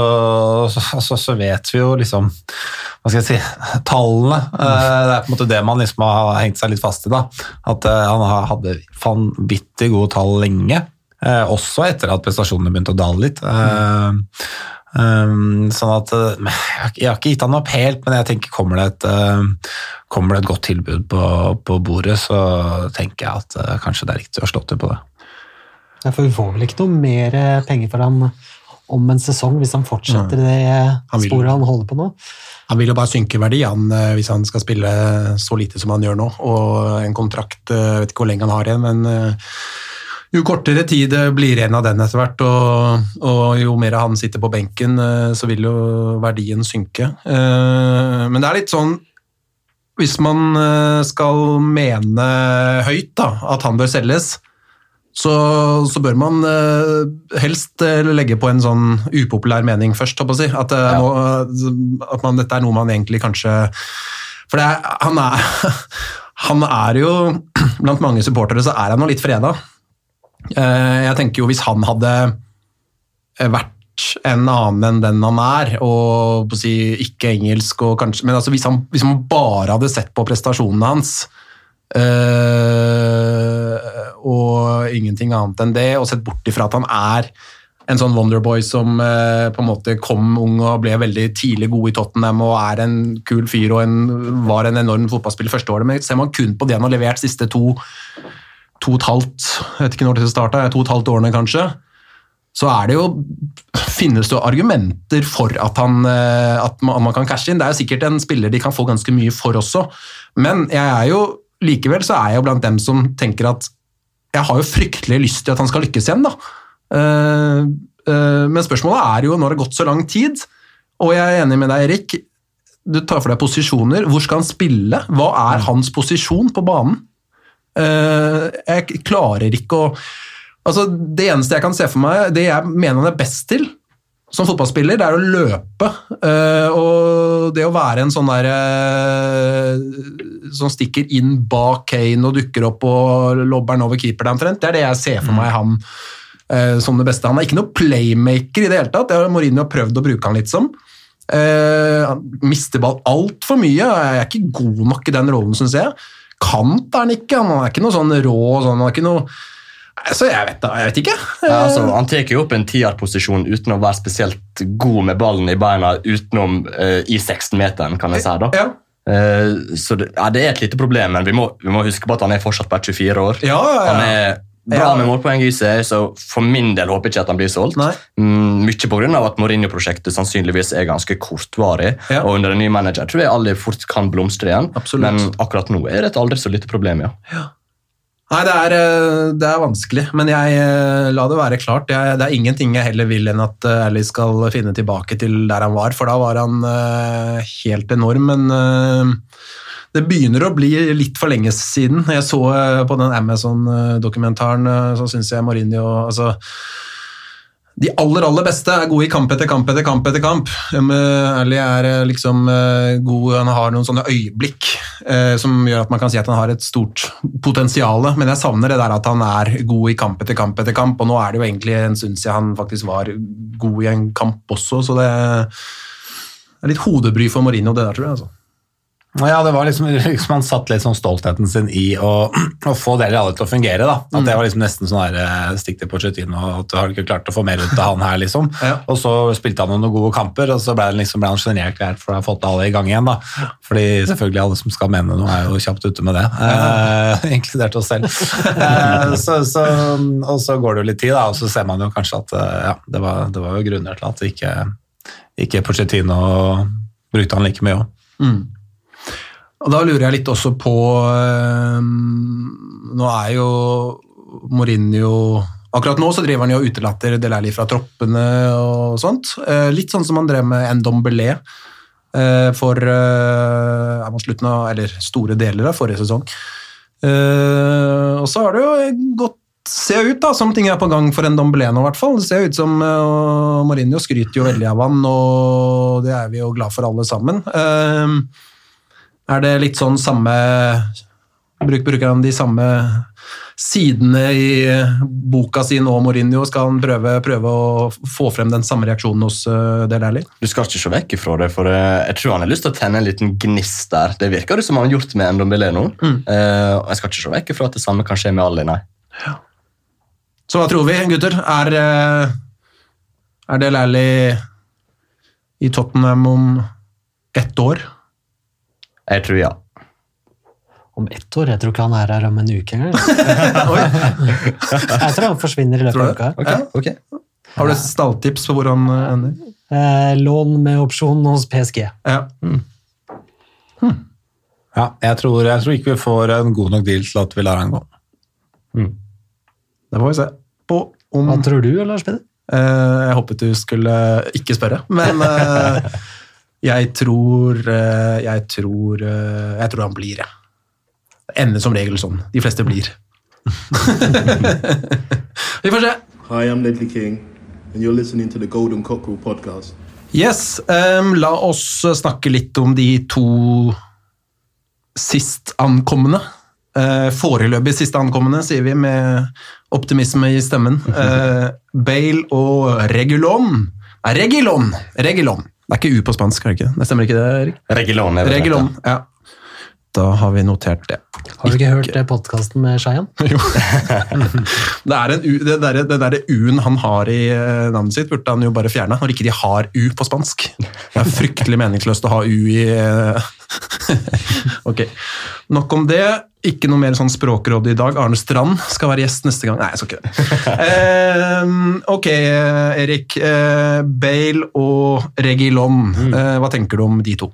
så, så, vet vi jo liksom Hva skal jeg si Tallene. Eh, det er på en måte det man liksom har hengt seg litt fast i. da, At eh, han har- hadde vanvittig gode tall lenge. Eh, også etter at prestasjonene begynte å dale litt. Eh, Um, sånn at jeg har- ikke gitt han opp helt, men jeg tenker kommer det et, kommer det et godt tilbud på, på bordet, så tenker jeg at kanskje det er riktig å slå til på det. Ja, for vi får vel ikke noe mer penger for han om en sesong hvis han fortsetter det Han vil- sporet han holder på nå. Han vil jo bare synke verdi han, hvis han skal spille så lite som han gjør nå. Og en kontrakt, jeg vet ikke hvor lenge han har igjen, men jo kortere tid det blir igjen av den etter hvert, og, og jo mer han sitter på benken, eh, så vil jo verdien synke. Eh, Men det er litt sånn Hvis man eh, skal mene høyt da, at han bør selges, så, så bør man eh, helst eh, legge på en sånn upopulær mening først, håper jeg å si. At, eh, nå, at man, dette er noe man egentlig kanskje For det han, er, han er jo Blant mange supportere så er han jo litt freda. Eh, jeg tenker jo hvis han hadde eh, vært en annen enn den han er, og si, ikke engelsk kanskje Men altså hvis, han, hvis man bare hadde sett på prestasjonene hans øh, og ingenting annet enn det, og sett bort ifra at han er en sånn Wonderboy som eh, på en måte kom ung og ble veldig tidlig god i Tottenham og er en kul fyr og en, var en enorm fotballspiller første året, men ser man kun på det han har levert siste to to og et halvt, jeg vet ikke når det starta, to og et halvt årene kanskje, så er det jo finnes det argumenter for at, han, eh, at man, man kan cashe inn. Det er jo sikkert en spiller de kan få ganske mye for også, men jeg er jo likevel så er jeg jo blant dem som tenker at jeg har jo fryktelig lyst til at han skal lykkes igjen. da. Eh, eh, men spørsmålet er jo når det har gått så lang tid, og jeg er enig med deg, Erik. Du tar for deg posisjoner. Hvor skal han spille? Hva er hans posisjon på banen? Eh, jeg klarer ikke å Altså, Det eneste jeg kan se for meg, det jeg mener han er best til, som fotballspiller, det er å løpe. eh, og det å være en sånn der eh, som stikker inn bak Kane og dukker opp og lobber over keeperen omtrent, det er det jeg ser for meg han som det beste. Han er ikke noe playmaker i det hele tatt. Det har Mourinho prøvd å bruke han litt som. Han mister ball altfor mye. Jeg er ikke god nok i den rollen, syns jeg. Kant er han ikke. Han er ikke noe sånn rå sånn, han er ikke noe Så jeg vet, da, jeg vet ikke. Ja, altså, han tar jo opp en tierposisjon uten å være spesielt god med ballen i beina utenom uh, i 16-meteren, kan jeg si. da. Ja. Uh, så det, ja, det er et lite problem, men vi må, vi må huske på at han er fortsatt bare 24 år. Ja. Han er bra med målpoeng i seg, så for min del håper jeg ikke at han blir solgt. Mm, mye pga. at Mourinho-prosjektet sannsynligvis er ganske kortvarig. Ja. Og under en ny manager tror jeg alle fort kan blomstre igjen. Absolutt. Men akkurat nå er det et aldri så lite problem, ja. Nei, det er, eh, det er vanskelig, men jeg eh, la det være klart. Jeg, det er ingenting jeg heller vil enn at Ally skal finne tilbake til der han var, for da var han eh, helt enorm. Men eh, det begynner å bli litt for lenge siden. Jeg så eh, på den Amazon-dokumentaren, eh, så syns jeg Mourinho altså, de aller aller beste er gode i kamp etter kamp etter kamp. etter kamp. Um, eh, er liksom god, han har noen sånne øyeblikk eh, som gjør at man kan si at han har et stort potensial. Men jeg savner det der at han er god i kamp etter kamp etter kamp, og nå er det jo egentlig en stund siden han faktisk var god i en kamp også, så det er litt hodebry for Mourinho, det der, tror jeg. altså. Ja, det var liksom, liksom Han satt litt sånn stoltheten sin i å, å få det alle til å fungere. da. At Det var liksom nesten sånn der, eh, stikk til Pochettino, at du har ikke klart å få mer ut av han her, liksom. Ja. Og så spilte han noen gode kamper, og så ble, han liksom, ble han sjenert for å ha fått alle i gang igjen. da. Fordi selvfølgelig alle som skal mene noe, er jo kjapt ute med det. Eh, inkludert oss selv. Eh, så, så, og så går det jo litt tid, da, og så ser man jo kanskje at eh, ja, det var, det var jo grunner til at ikke, ikke Pochettino brukte han like mye òg. Og da lurer jeg litt også på eh, Nå er jo Mourinho Akkurat nå så driver han jo og utelater Delali fra troppene og sånt. Eh, litt sånn som han drev med Ndombele eh, for er man slutten av, eller store deler av forrige sesong. Og så har det jo gått ser ut da, som ting er på gang for en Dombelé nå, i hvert fall. Det ser ut som uh, Mourinho skryter jo veldig av han, og det er vi jo glad for alle sammen. Eh, er det litt sånn samme bruk, Bruker han de samme sidene i boka si nå, Mourinho? Skal han prøve, prøve å få frem den samme reaksjonen hos uh, Del Alli? Du skal ikke se vekk ifra det, for eh, jeg tror han har lyst til å tenne en liten gnist der. Det virker det som han har gjort med Ndombele nå. Mm. og jeg skal ikke se vekk ifra at det samme kan skje med Alli, nei. Så hva tror vi, gutter? Er, er Del Alli i Tottenham om ett år? Jeg tror ja. Om ett år? Jeg tror ikke han er her om en uke engang. jeg tror han forsvinner i løpet av uka. Okay, ok. Har du et stalltips på hvor han uh, ender? Eh, lån med opsjon hos PSG. Ja. Ja, jeg tror, jeg tror ikke vi får en god nok deal til at vi lar han gå. Det får vi se på om Hva tror du, Lars Peder? Eh, Jeg håpet du skulle ikke spørre, men eh, jeg tror eh, Jeg tror eh, Jeg tror han blir, jeg. Det ender som regel sånn. De fleste blir. Vi får se. Hi, I'm Ledley King, and you're listening to the Golden Cockerel podcast. Yes, um, la oss snakke litt om de to sist ankomne. Eh, foreløpig sist ankomne, sier vi med optimisme i stemmen. Uh, Bale og Regulon. Regulon, Regilon! Regilon. Det er ikke U på spansk, er det ikke? Det stemmer ikke det, Erik? Regilon er ja. Da har vi notert det. Har du ikke hørt det podkasten med Shayan? Jo. det er en U, det der, det der U-en han har i eh, navnet sitt, burde han jo bare fjerne, når ikke de har U på spansk. Det er fryktelig meningsløst å ha U i eh, Ok, nok om det. Ikke noe mer sånn språkråd i dag. Arne Strand skal være gjest neste gang. Nei, jeg skal ikke det. Eh, ok, Erik. Eh, Bale og Regilon. Eh, hva tenker du om de to?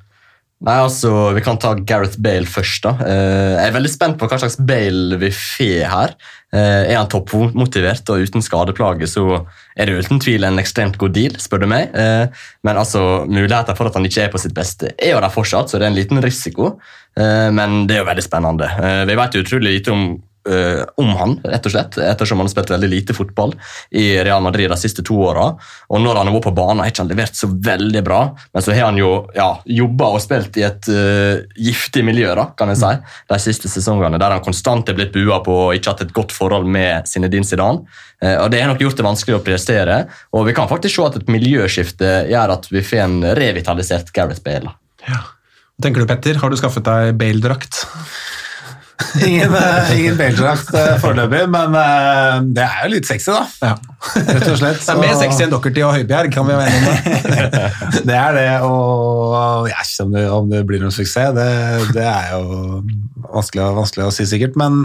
Nei, altså, Vi kan ta Gareth Bale først. da. Eh, jeg er veldig spent på hva slags Bale vi får her. Eh, er han toppmotivert og uten skadeplage, så er det uten tvil en ekstremt god deal, spør du meg. Eh, men altså, muligheter for at han ikke er på sitt beste, er jo der fortsatt, så det er en liten risiko. Men det er jo veldig spennende. Vi vet utrolig lite om eh, om han, rett og slett, ettersom han har spilt veldig lite fotball i Real Madrid de siste to åra. Og når han har vært på banen, har ikke han levert så veldig bra, men så har han jo ja, jobba og spilt i et uh, giftig miljø da, kan jeg si, de siste sesongene, der han konstant er blitt bua på og ikke hatt et godt forhold med Zinedine Zidane. Eh, og Det har nok gjort det vanskelig å prestere, og vi kan faktisk se at et miljøskifte gjør at vi får en revitalisert Gareth Bale. Ja. Tenker du, Petter? Har du skaffet deg Bale-drakt? Ingen, eh, ingen Bale-drakt eh, foreløpig, men eh, det er jo litt sexy, da. Ja. Rett og slett. Det er mer sexy enn Dockerty og Høibjerg, kan vi være enige om det? er det, og jeg vet ikke om det, blir noen suksess. Det, det er jo vanskelig, vanskelig å si sikkert, men,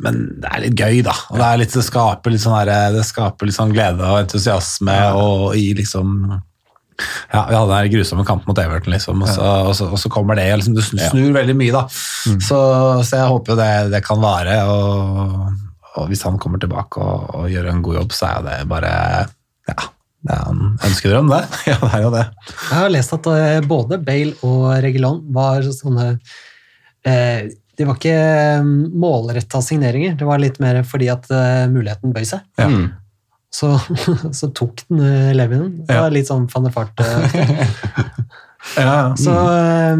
men det er litt gøy, da. Og det, litt, det, skaper litt sånn her- det skaper litt sånn glede og entusiasme og i liksom ja, Vi hadde den grusomme kampen mot Everton, liksom, og, så, og, så, og så kommer det. Liksom, du snur veldig mye, da. Så, så jeg håper jo det, det kan vare. Og, og hvis han kommer tilbake og, og gjør en god jobb, så er jo det bare Ja, det er en ønskedrøm, det. Ja, det er jo det. Jeg har lest at eh, både Bale og Regulon var sånne eh, De var ikke målretta signeringer, det var litt mer fordi at eh, muligheten bøy seg. Ja. Så, så tok den eh, Levinen. Det var litt sånn van der Fart. eh. Ja. Så, eh,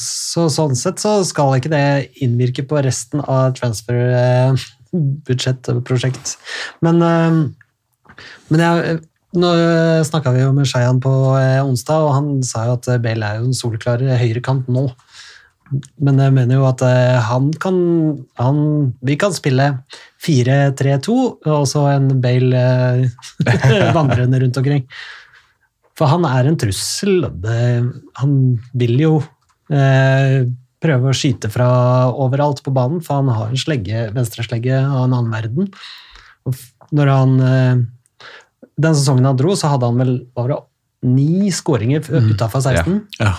så sånn sett så skal ikke det innvirke på resten av transferbudsjettprosjekt. Men, eh, men jeg, nå snakka vi jo med Shayan på eh, onsdag, og han sa jo at Bale er jo en soleklar høyrekant nå. Men jeg mener jo at eh, han kan han, Vi kan spille 4-3-2, og så en Bale eh, vandrende rundt omkring. For han er en trussel. Han vil jo eh, prøve å skyte fra overalt på banen, for han har en slegge, venstreslegge av en annen verden. Og når han eh, Den sesongen han dro, så hadde han vel bare ni skåringer mm. utafor 16. Ja.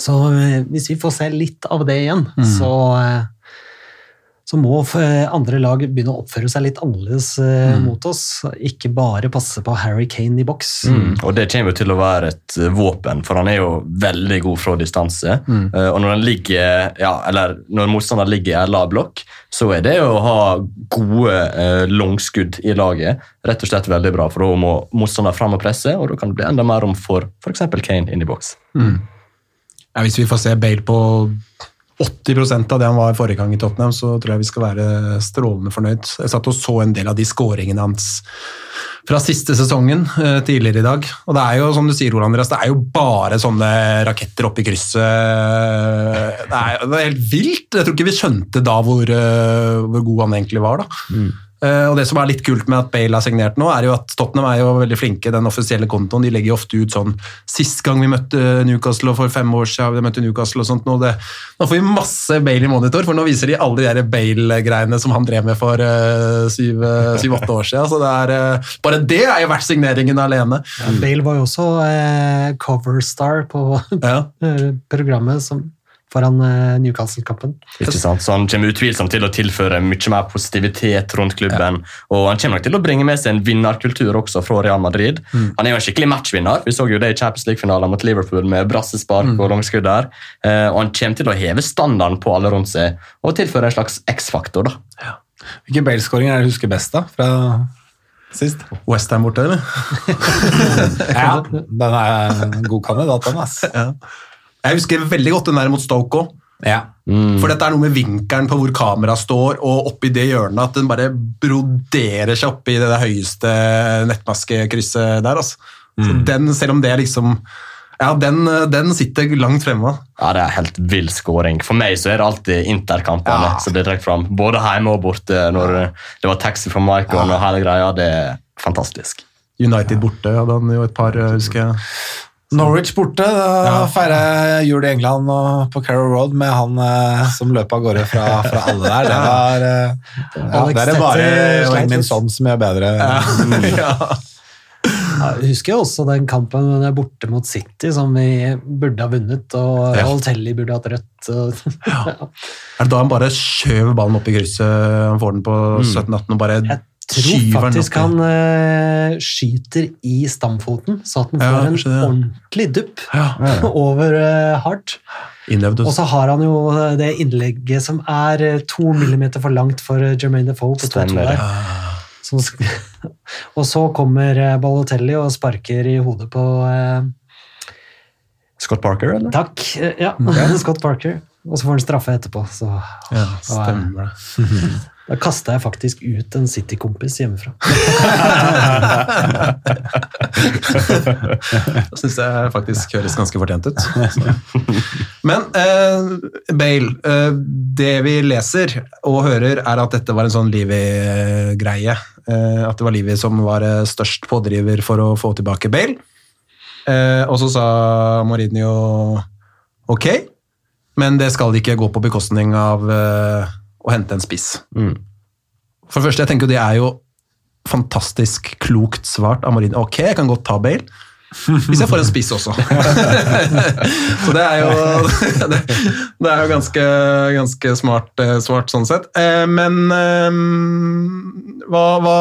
Så eh, hvis vi får se litt av det igjen, så, eh, så må eh, andre lag begynne å oppføre seg litt annerledes mm. mot oss. Ikke bare passe på Harry Kane i boks. Mm. Og det kommer jo til å være et våpen, for han er jo veldig god fra distanse. Eh, og når han ligger, ja, eller når motstanderen ligger i en lav blokk, så er det å ha gode eh, langskudd i laget rett og slett veldig bra, for da må motstanderen fram og presse, og da kan det bli enda mer rom for f.eks. Kane inn i boks. Ja, hvis vi får se Bale på 80% av det han var forrige gang i Tottenham, så tror jeg vi skal være strålende fornøyd. Jeg satt og så en del av de skåringene hans fra siste sesongen eh, tidligere i dag. Og det er jo, som du sier, Ole Andreas, det er jo bare sånne raketter opp i krysset. Det er, det er helt vilt. Jeg tror ikke vi skjønte da hvor, eh, hvor god han egentlig var. da. Eh, og Det som er litt kult med at Bale har signert nå, er jo at Tottenham er jo veldig flinke. Den offisielle kontoen de legger jo ofte ut sånn Sist gang vi møtte Newcastle, og for fem år siden vi møtte Newcastle og sånt, nå, det, nå får vi masse Bale i monitor, for nå viser de alle de der Bale-greiene som han drev med for eh, syv-åtte år siden. Så det er, uh, bare det er jo verdt signeringen alene. Ja, Bale var jo også eh, coverstar på Ja. eh, programmet som, foran eh, Newcastle-kampen. Ikke sant? Så Han kommer utvilsomt til å tilføre mye mer positivitet rundt klubben. Og han kommer nok til å bringe med seg en vinnerkultur også fra Real Madrid. Han er jo en skikkelig matchvinner. Vi så jo det i Champions League-finalen mot Liverpool med brassespark og langskudd der. Eh, og han kommer til å heve standarden på alle rundt seg og tilføre en slags X-faktor. da. Hvilke Bale-skåring er det du husker best, da? Fra sist? Westham borte, eller? Ja, den er en god kandidat, den, ass. Jeg husker veldig godt den der mot Stoke òg. Ja. For dette er noe med vinkelen på hvor kameraet står, og oppi det hjørnet at den bare broderer seg oppi det der høyeste nettmaskekrysset der. Altså. Så den, selv om det er liksom Ja, den, den sitter langt fremme. Ja, Det er helt vill skåring. For meg så er det alltid interkampene Ja. som blir trukket fram. Både hjemme og borte. Når det var taxi fra Maicon og hele greia. Det er fantastisk. United borte hadde han jo et par, husker jeg. Norwich borte. Da feirer jeg jul i England og på Carrow Road med han eh, som løp av gårde fra, fra alle der. Det var eh, ja, Det er det bare min sånn som gjør bedre. ja. Ja, jeg husker også den kampen der borte mot City som vi burde ha vunnet, og Ja. Holtelli burde hatt rødt. Og, ja. Er det da han bare skjøv ballen opp i krysset? Han får den på 17-18 og bare Jeg tror faktisk han uh, skyter i stamfoten, så at han Ja, får en det. ordentlig dupp Ja, over uh, hardt. innøvd. Og så har han jo eh, det innlegget som er to millimeter for langt for Jermaine Defoe på 2-2 der. Som og så kommer Balotelli og sparker i hodet på uh, Scott Parker, eller? Takk. Ja, Scott Parker. Og så får han straffe etterpå. Så Ja, stemmer det. Da kasta jeg faktisk ut en City-kompis hjemmefra. Det syns jeg faktisk høres ganske fortjent ut. Men eh, Bale, eh, det vi leser og hører, er at dette var en sånn Livi-greie. Eh, at det var Livi som var eh, størst pådriver for å få tilbake Bale. Eh, og så sa Mourinho ok, men det skal ikke gå på bekostning av eh, å hente en spiss. Mm. For det første, jeg tenker det er jo fantastisk klokt svart av Mourinho. Ok, jeg kan godt ta Bale. Hvis jeg får en spiss også. så det er jo, det, er jo ganske, ganske smart, svart sånn sett. Eh, Men eh, hva, hva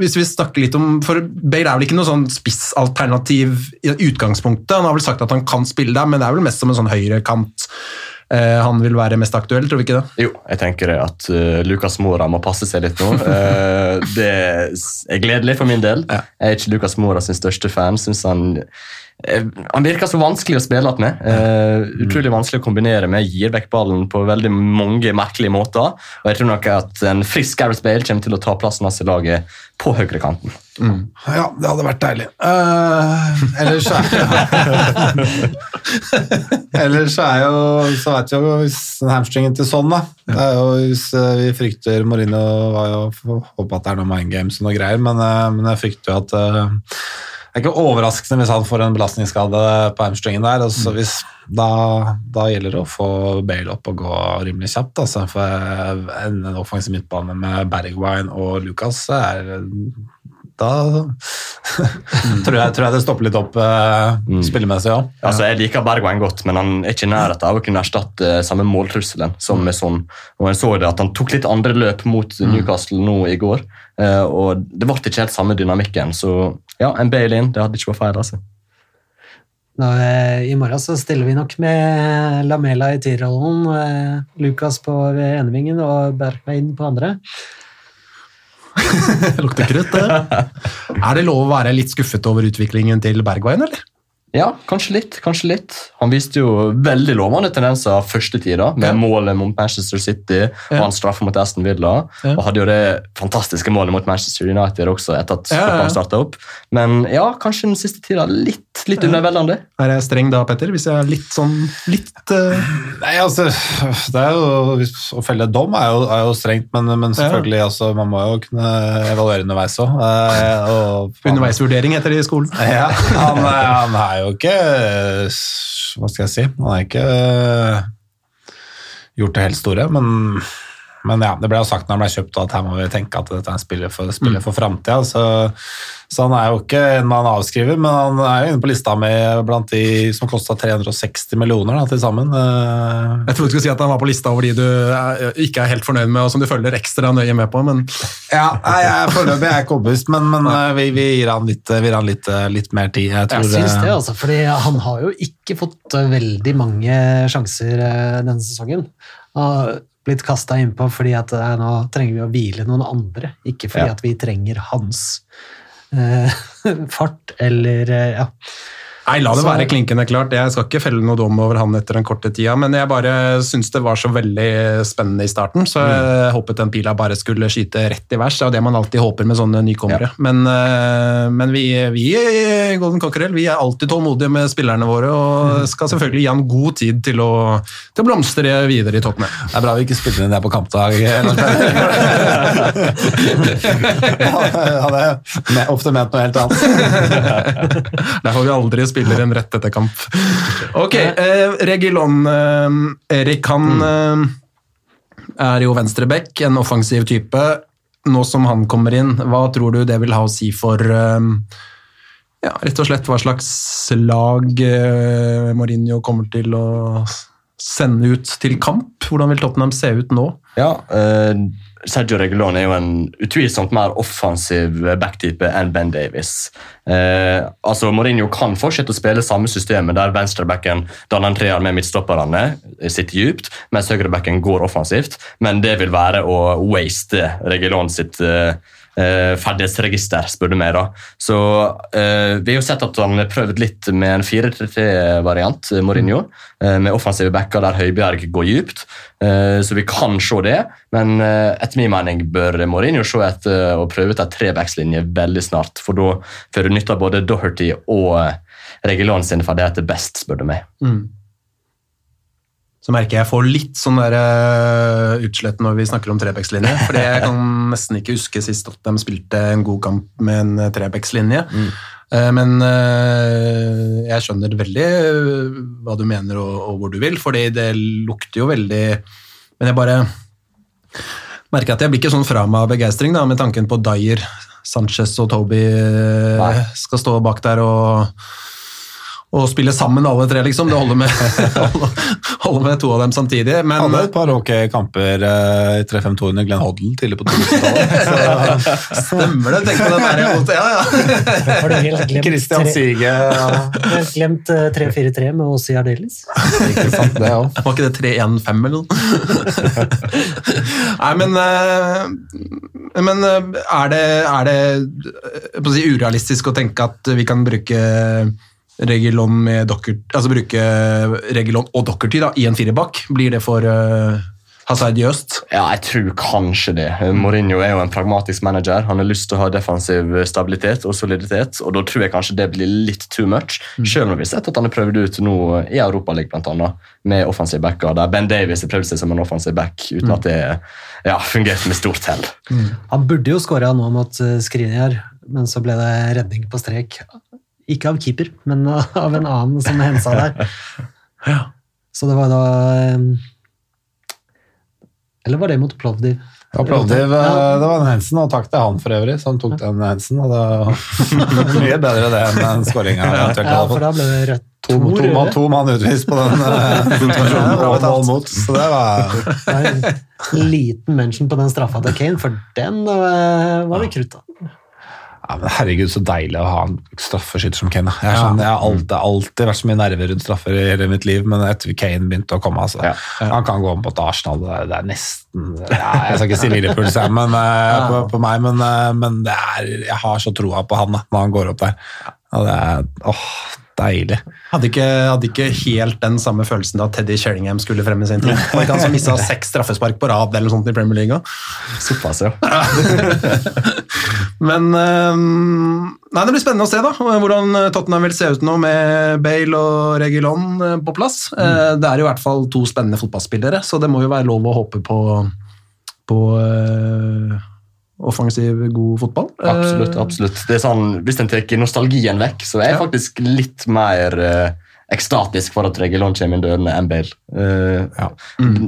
Hvis vi snakker litt om For Bale er vel ikke noe sånn spissalternativ i utgangspunktet. Han har vel sagt at han kan spille der, men det er vel mest som en sånn høyrekant eh, han vil være mest aktuell, tror vi ikke det? Jo, jeg tenker at uh, Lukas Mora må passe seg litt nå. Uh, det er gledelig for min del. Ja. Jeg er ikke Lukas Mora sin største fan. Synes han, uh, han virker så vanskelig å spille med. Eh, utrolig vanskelig å kombinere med. Gir vekk ballen på veldig mange merkelige måter. Og jeg tror nok at en frisk Gareth Bale kommer til å ta plassen hans i laget på høyrekanten. Ja, det hadde vært deilig. Uh, ellers er Ellers er jo Så vet vi jo hvis hamstringen til sånn, da. Det er jo hvis eh, vi frykter Mourinho var jo Håper at det er noe mind games og noe greier, men, eh, men jeg frykter jo at eh, det er ikke overraskende hvis han får en belastningsskade på hamstringen der. Altså, hvis, da, da gjelder det å få Bale opp og gå rimelig kjapt. Altså, for en, en offensiv midtbane med Bergwijn og Lucas er Da tror, jeg, tror jeg det stopper litt opp eh, spillemessig òg. Altså, Jeg liker Bergwijn godt, men han er ikke i nærheten av å kunne erstatte samme måltrusselen som med sånn. Og jeg så det at Han tok litt andre løp mot Newcastle nå i går, eh, og det ble ikke helt samme dynamikken. Så ja, en Bale inn, det hadde ikke vært feil. altså. Nå, eh, I morgen så stiller vi nok med Lamela i T-rollen, eh, Lucas på enevingen og Bergwijn på andre. Lukter krutt, det. Er det lov å være litt skuffet over utviklingen til Bergveien, eller? Ja, kanskje litt. kanskje litt. Han viste jo veldig lovende tendenser første tida, med Ja. målet mot Manchester City og Ja. hans straffe mot Aston Villa. Ja. Og hadde jo det fantastiske målet mot Manchester United også, etter at Ja, starta opp. Men ja, kanskje den siste tida litt, litt underveldende. Er jeg streng da, Petter? Hvis jeg er litt sånn litt uh... Nei, altså, det er jo, Å felle dom er jo, er jo strengt, men, men selvfølgelig altså, man må jo kunne evaluere underveis òg. underveisvurdering heter det i skolen? Ja, han, er- han er jo ikke Hva skal jeg si? Han er ikke gjort det helt store, men, men ja, det ble jo sagt når han ble kjøpt at her må vi tenke at dette er en spiller for, spiller for framtida. Så, så han er jo ikke en man avskriver, men han er jo inne på lista med blant de som kosta 360 millioner da, til sammen. Eh, Jeg trodde du skulle si at han var på lista over de du er, ikke er helt fornøyd med, og som du følger ekstra nøye med på, men Ja, nei, jeg er foreløpig er ikke overbevist, men, men eh, vi, vi gir han litt, vi gir han litt, eh, litt mer tid. Jeg, tror, Jeg syns det, eh, altså, fordi han har jo ikke fått eh, veldig mange sjanser eh, denne sesongen. Blitt kasta innpå fordi at nei, nå trenger vi å hvile noen andre, ikke fordi Ja. at vi trenger hans eh, fart eller eh, ja. Nei, la det være klinkende klart. Jeg skal ikke felle noe dom over han etter den korte tida, men jeg bare syns det var så veldig spennende i starten, så jeg håpet den pila bare skulle skyte rett i vers. Det er jo det man alltid håper med sånne nykommere. Men, eh, men vi, vi i Golden Cockerel vi er alltid tålmodige med spillerne våre og skal selvfølgelig gi han god tid til å, til å blomstre videre i toppen. Det er bra vi ikke spiller den der på kampdag. Han er me- ofte ment noe helt annet. Der får vi aldri spilleren rett etter kamp. Ok, eh, Regilon eh, Erik, han eh, er jo venstreback, en offensiv type. Nå som han kommer inn, hva tror du det vil ha å si for eh, ja, rett og slett hva slags lag eh, Mourinho kommer til å sende ut til kamp? Hvordan vil Tottenham se ut nå? Ja, eh, Sergio Regulon er jo en utvilsomt mer offensiv backtype enn Ben Davies. Eh, altså Mourinho kan fortsette å spille samme systemet der venstrebacken danner en treer med midtstopperne, sitter dypt, mens høyrebacken går offensivt. Men det vil være å waste Regulon sitt eh, eh, ferdighetsregister, spør du meg. da. Så eh, Vi har jo sett at han har prøvd litt med en 4-3-3-variant, Mourinho, eh, med offensive backer der Høibjerg går dypt. Eh, så vi kan se det, men eh, etter min mening bør Mourinho se etter å prøve ut en trebackslinje veldig snart. For da får du nytte av både Doherty og Regulon sine ferdigheter best, spør du meg. Så merker jeg jeg får litt sånn der eh, utslett når vi snakker om trebekslinje. fordi jeg kan nesten ikke huske sist at de spilte en god kamp med en eh, trebekslinje. Eh, Men jeg skjønner veldig hva du mener og, og hvor du vil, fordi det lukter jo veldig Men jeg bare merker at jeg blir ikke sånn fra meg av begeistring med tanken på Dyer, Sanchez og Toby Nei. skal stå bak der og og spille sammen alle tre, liksom. Det holder med, holder, med to av dem samtidig. Men Hadde et par ok kamper eh, i 3-5-2 under Glenn Hoddle tidlig på 2000-tallet. stemmer det? Tenk på den der mot Ja, ja. Har du helt glemt, Christian Sige. Ja. helt glemt eh, 3-4-3 med Åse Jardelis. Ikke sant, det òg. Var ikke det 3-1-5 eller noe? Nei, men eh, Men eh, er det, er det eh, på å si, urealistisk å tenke at vi kan bruke Regulon med dokker, altså bruke Regulon og Dockerty da, i en firebakk? Blir det for uh, Øst? Ja, jeg tror kanskje det. Mourinho er jo en pragmatisk manager. Han har lyst til å ha defensiv stabilitet og soliditet, og da tror jeg kanskje det blir litt too much. Selv om vi har sett at han har prøvd ut nå i Europaligaen bl.a. med offensive backer, der Ben Davies har prøvd seg som en offensive back uten at det ja, fungerte med stort hell. Han burde jo skåra nå mot Skriniar, men så ble det redning på strek. Ikke av keeper, men av en annen som hensa der. Så det var da Eller var det mot Plovdiv? Ja, Plovdiv, eh, Ja. det var en Hensen, og takk til han for øvrig, som tok den Hensen. og det var Mye bedre det enn den skåringa. Ja, for da ble det rødt. To, to, to, to mann utvist på den eh, situasjonen. mot, så det var en liten mention på den straffa til Kane, for den eh, var det krutt av. ja, men Herregud, så deilig å ha en straffeskytter som Kane. Jeg, sånn, jeg har alltid, alltid vært så mye nerver rundt straffer i hele mitt liv, men etter Kane begynte å komme altså, Ja. Han kan gå om Arsenal, det er, det er nesten Jeg skal ikke si Liverpool, sier jeg, men, eh, på, på meg, men, eh, men det er, jeg har så troa på han da, når han går opp der. Og det er åh, deilig. Hadde ikke, hadde ikke helt den samme følelsen da Teddy Sheringham skulle fremme sin tid. Han kan som mista seks straffespark på rad eller sånt i Premier League? Såpass, ja. Men øhm, nei, det blir spennende å se da, hvordan Tottenham vil se ut nå med Bale og Regulon øh, på plass. Mm. Det er i hvert fall to spennende fotballspillere, så det må jo være lov å håpe på, på øh, offensiv, god fotball. Eh, Absolutt. absolutt. Det er sånn, Hvis en tar nostalgien vekk, så er jeg Ja. faktisk litt mer uh, ekstatisk for at Regulon kommer inn dørene enn Bale. Eh,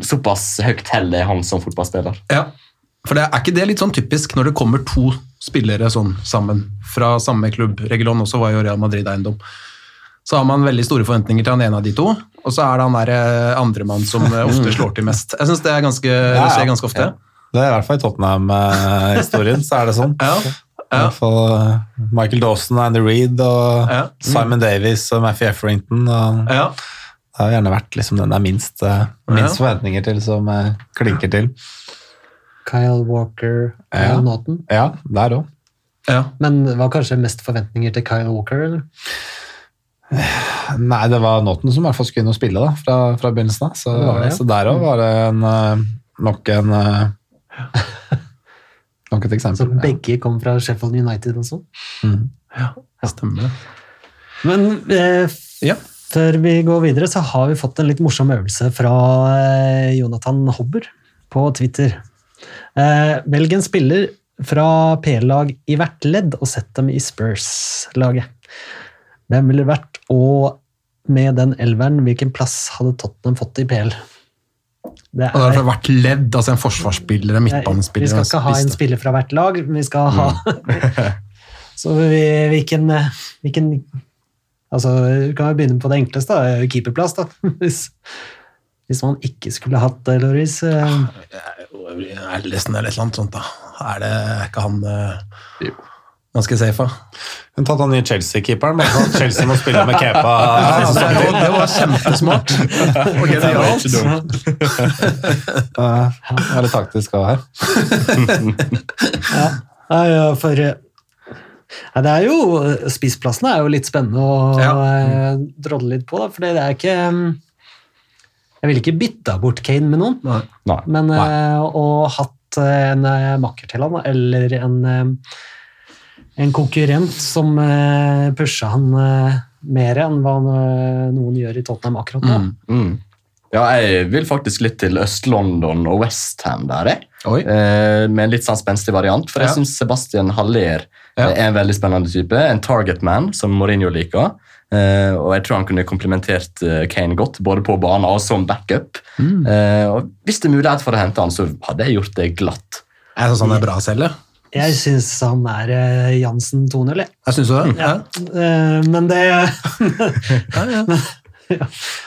Såpass høyt hell er han som fotballspiller. Ja, for det er ikke det litt sånn typisk når det kommer to spillere sånn sammen fra samme klubb? Regulon også var jo Real Madrid-eiendom. Så har man veldig store forventninger til han ene av de to, og så er det han der andremann som ofte slår til mest. Jeg syns det er ganske, det skjer ganske ofte. Det er i hvert fall i Tottenham-historien, så er det sånn. Ja, I hvert fall eh, Michael Dawson, Andy Reed og Ja. Simon Davies og Matthew Efferington. Og ja. det har gjerne vært liksom den det er minst, eh, minst forventninger til, som eh, klinker til. Kyle Walker, Ja. Kyle Naughton. Ja, der òg. ja. Men det var kanskje mest forventninger til Kyle Walker? eller? Nei, det var Naughton som i hvert fall skulle inn og spille da, fra, fra begynnelsen av. Så, Det det, ja. så der òg var det en, nok en Nok et Så begge ja. kom fra Sheffield United også. Stemmer det. Men eh, Ja. før vi går videre, så har vi fått en litt morsom øvelse fra eh, Jonathan Hobber på Twitter. Eh, velg en spiller fra PL-lag i hvert ledd og sett dem i Spurs-laget. Hvem ville vært, og med den elveren, hvilken plass hadde Tottenham fått i PL? Det Og det er fra hvert ledd, altså en forsvarsspiller, en midtbanespiller Vi skal ikke ha en spiller fra hvert lag, vi skal ha Så vi, hvilken, hvilken Altså, vi kan jo begynne på det enkleste, da. Keeperplass, da. Hvis- Hvis man ikke skulle hatt det, Loris eh, Ellison eller et eller annet sånt, da. Er det er ikke han eh, Jo. Ganske safe? Hun tatt han nye Chelsea-keeperen. bare sånn at Chelsea må spille med Kepa. Ja, det, var, det var kjempesmart. Og genialt. Det er litt taktisk òg her. Ja, ja, for eh, ja, det er jo, Spissplassene er jo litt spennende å Ja. eh, drodle litt på, da, for det er ikke mm, Jeg ville ikke bytta bort Kane med noen, Nei. Nei. men eh, å hatt eh, en eh, makker til han, eller en, eh, en konkurrent som eh, pusher han eh, mer enn hva eh, noen gjør i Tottenham akkurat nå. Mm. Ja, jeg vil faktisk litt til Øst-London og Westham der, jeg. Eh, med en litt sånn spenstig variant, for jeg Ja. syns Sebastian Haller Ja. er en veldig spennende type. En target man, som Mourinho liker. Uh, og jeg tror han kunne komplementert uh, Kane godt, både på banen og som backup. Mm. Uh, og hvis det er mulighet for å hente han, så hadde jeg gjort det glatt. Jeg syns han er bra selv, jeg. Jeg syns han er eh, Jansen 2-0, jeg. Jeg syns du det? Ja. Eh, men det Ja, ja. Ja.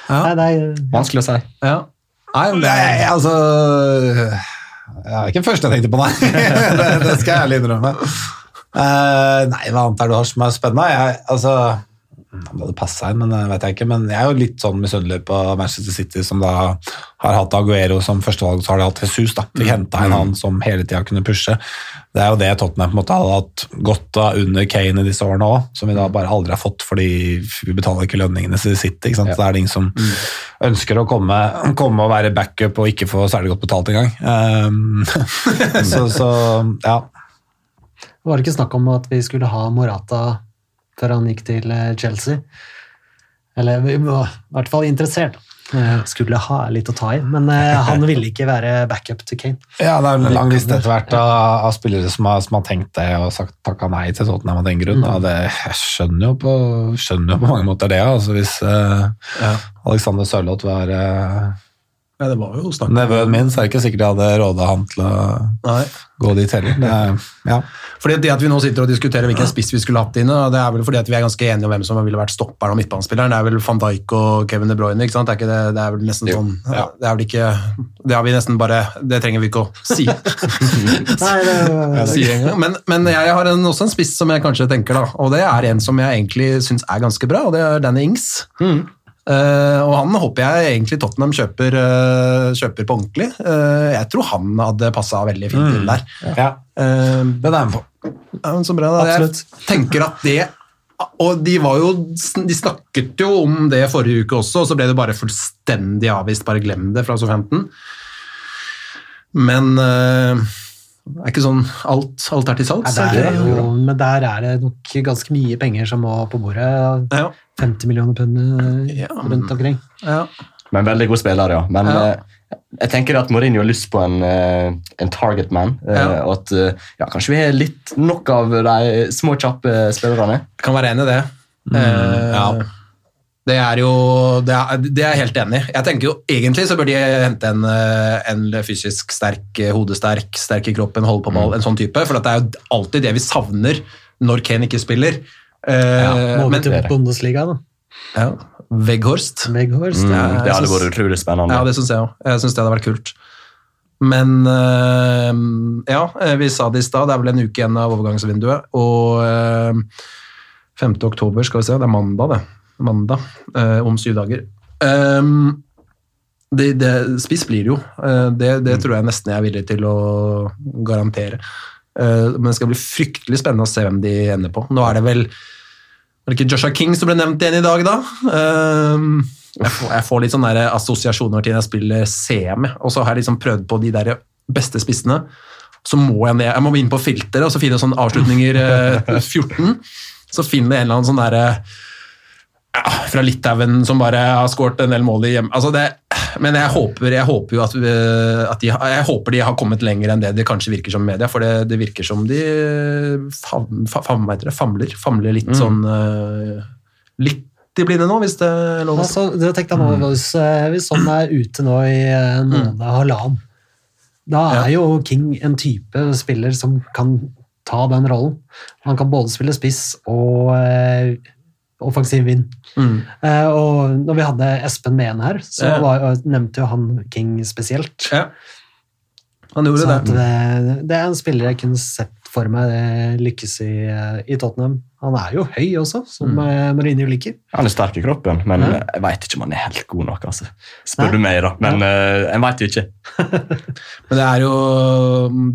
Nei, det er Vanskelig å si. ja. Nei, det Nei, altså er Ikke den første jeg tenkte på, nei. det, det skal jeg ærlig innrømme. Uh, nei, hva annet er det du har som er spennende? Jeg, altså, om det hadde passa inn, men det vet jeg ikke. Men jeg er jo litt sånn misunnelig på Manchester City, som da har hatt Aguero som førstevalg, så har de hatt Jesus. da. De henta en han som hele tida kunne pushe. Det er jo det Tottenham på en måte hadde hatt godt av under Kane i disse årene òg, som vi da bare aldri har fått fordi vi betaler ikke lønningene til City. ikke sant? Så det er det ingen som ønsker å komme, komme og være backup og ikke få særlig godt betalt engang. Um, så, så ja. Var det ikke snakk om at vi skulle ha Morata før han gikk til eh, Chelsea? Eller i hvert fall interessert. Eh, Skulle ha litt å ta i, men eh, han ville ikke være backup til Kane. Ja, det er en lang liste etter hvert av, av spillere som har, som har tenkt det og sagt takka nei til Tottenham av den grunn. Mm. det, jeg skjønner jo, på, skjønner jo på mange måter det. Altså hvis uh, Ja. Alexander Sørloth var uh, Ja, det var jo snakk nevøen min, så er det ikke sikkert jeg hadde råda han til å Nei. gå dit heller. Det, ja. Fordi det at vi nå sitter og diskuterer hvilken spiss vi skulle hatt inne, det er vel fordi at vi er ganske enige om hvem som ville vært stopperen og midtbanespilleren. Det er vel van Dijk og Kevin De Bruyne, ikke sant? Det er, ikke det, det er vel nesten sånn ja. Det er vel ikke Det har vi nesten bare Det trenger vi ikke å si, Nei, det, si engang. Men, men jeg har en, også en spiss som jeg kanskje tenker, da. Og det er en som jeg egentlig syns er ganske bra, og det er Danny Ings. Eh, og han håper jeg egentlig Tottenham kjøper, eh, kjøper på ordentlig. Eh, jeg tror han hadde passa veldig fint inn der. ja. Eh, Den er jeg med på. ja, men så bra. Da. Absolutt. Jeg tenker at det Og de var jo De snakket jo om det forrige uke også, og så ble det bare fullstendig avvist. Bare glem det fra Southampton. Men eh, det er ikke sånn alt, alt er til salgs. Nei, det jo, men der er det nok ganske mye penger som må på bordet. Ja, 50 millioner pund eh, Ja, rundt omkring. ja. Men veldig god spiller, ja. Men Ja. eh, jeg tenker at Mourinho har lyst på en, eh, en target man. eh, Ja. Og at ja, kanskje vi har litt nok av de små, kjappe spillerne. Jeg kan være enig i det. Mm, ja. Det er jo det er, det er jeg helt enig i. Jeg tenker jo Egentlig så bør de hente en, eh, en fysisk sterk, eh, hodesterk, sterk i kroppen, holde på ball, en sånn type. For det er jo alltid det vi savner når Kane ikke spiller. Ja, Må vi til. Bundesliga, da. ja, Veghorst. Veghorst Mm, Ja, jeg det hadde vært utrolig spennende. Ja, det syns jeg òg. Jeg syns det hadde vært kult. Men eh, ja, eh, vi sa det i stad, det er vel en uke igjen av overgangsvinduet. Og eh, 5. oktober, skal vi se, det er mandag, det. Mandag eh, om syv dager. Um, det, det, spiss blir det jo. Eh, det, det tror jeg nesten jeg er villig til å garantere. Eh, men det skal bli fryktelig spennende å se hvem de ender på. Nå er det vel Var det ikke Joshua King som ble nevnt igjen i dag, da? Um, jeg, får, jeg får litt sånne der assosiasjoner til når jeg spiller CM, og så har jeg liksom prøvd på de der beste spissene. Så må jeg ned, jeg må inn på filteret og så finne sånne avslutninger eh, 14. Så finner jeg en eller annen sånn derre ja, fra Litauen som bare har skåret en del mål i hjemme Altså det, men jeg håper, jeg håper jo at, eh, at de, jeg håper de har kommet lenger enn det det kanskje virker som i media, for det, det virker som de fam, fam, det, famler, famler litt sånn eh, Litt i blinde nå, hvis det er lov å si. Altså, det tenkte jeg nå, hvis, eh, hvis sånn er ute nå i en måned, halvannen, da er jo King en type spiller som kan ta den rollen. Han kan både spille spiss og offensiv vind. Eh, og når vi hadde Espen Mehn her, så var, nevnte jo han King spesielt. Ja. Han gjorde Så det. det, det er en spiller jeg kunne sett for meg det lykkes i, eh, i Tottenham. Han er jo høy også, som mm. Mourinho liker. Han er sterk i kroppen, men Ja. jeg veit ikke om han er helt god nok. altså. Spør Nei. du meg, da. Men eh, jeg veit jo ikke. Men det er jo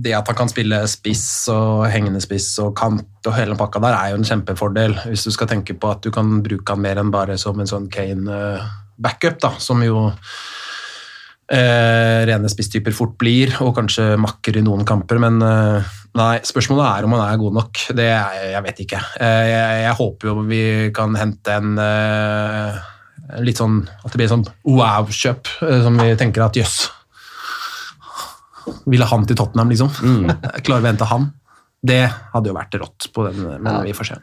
det at han kan spille spiss og hengende spiss og kant og hele pakka der, er jo en kjempefordel. Hvis du skal tenke på at du kan bruke han mer enn bare som en sånn Kane-backup, da, som jo eh, rene spisstyper fort blir, og kanskje makker i noen kamper. Men eh, nei, spørsmålet er om han er god nok. Det er, jeg vet ikke. Eh, jeg, jeg håper jo vi kan hente en eh, litt sånn At det blir sånn wow-kjøp, eh, som vi tenker at jøss. Ville han til Tottenham, liksom? Klarer vi å hente han? Det hadde jo vært rått, på den, men Ja. vi får se.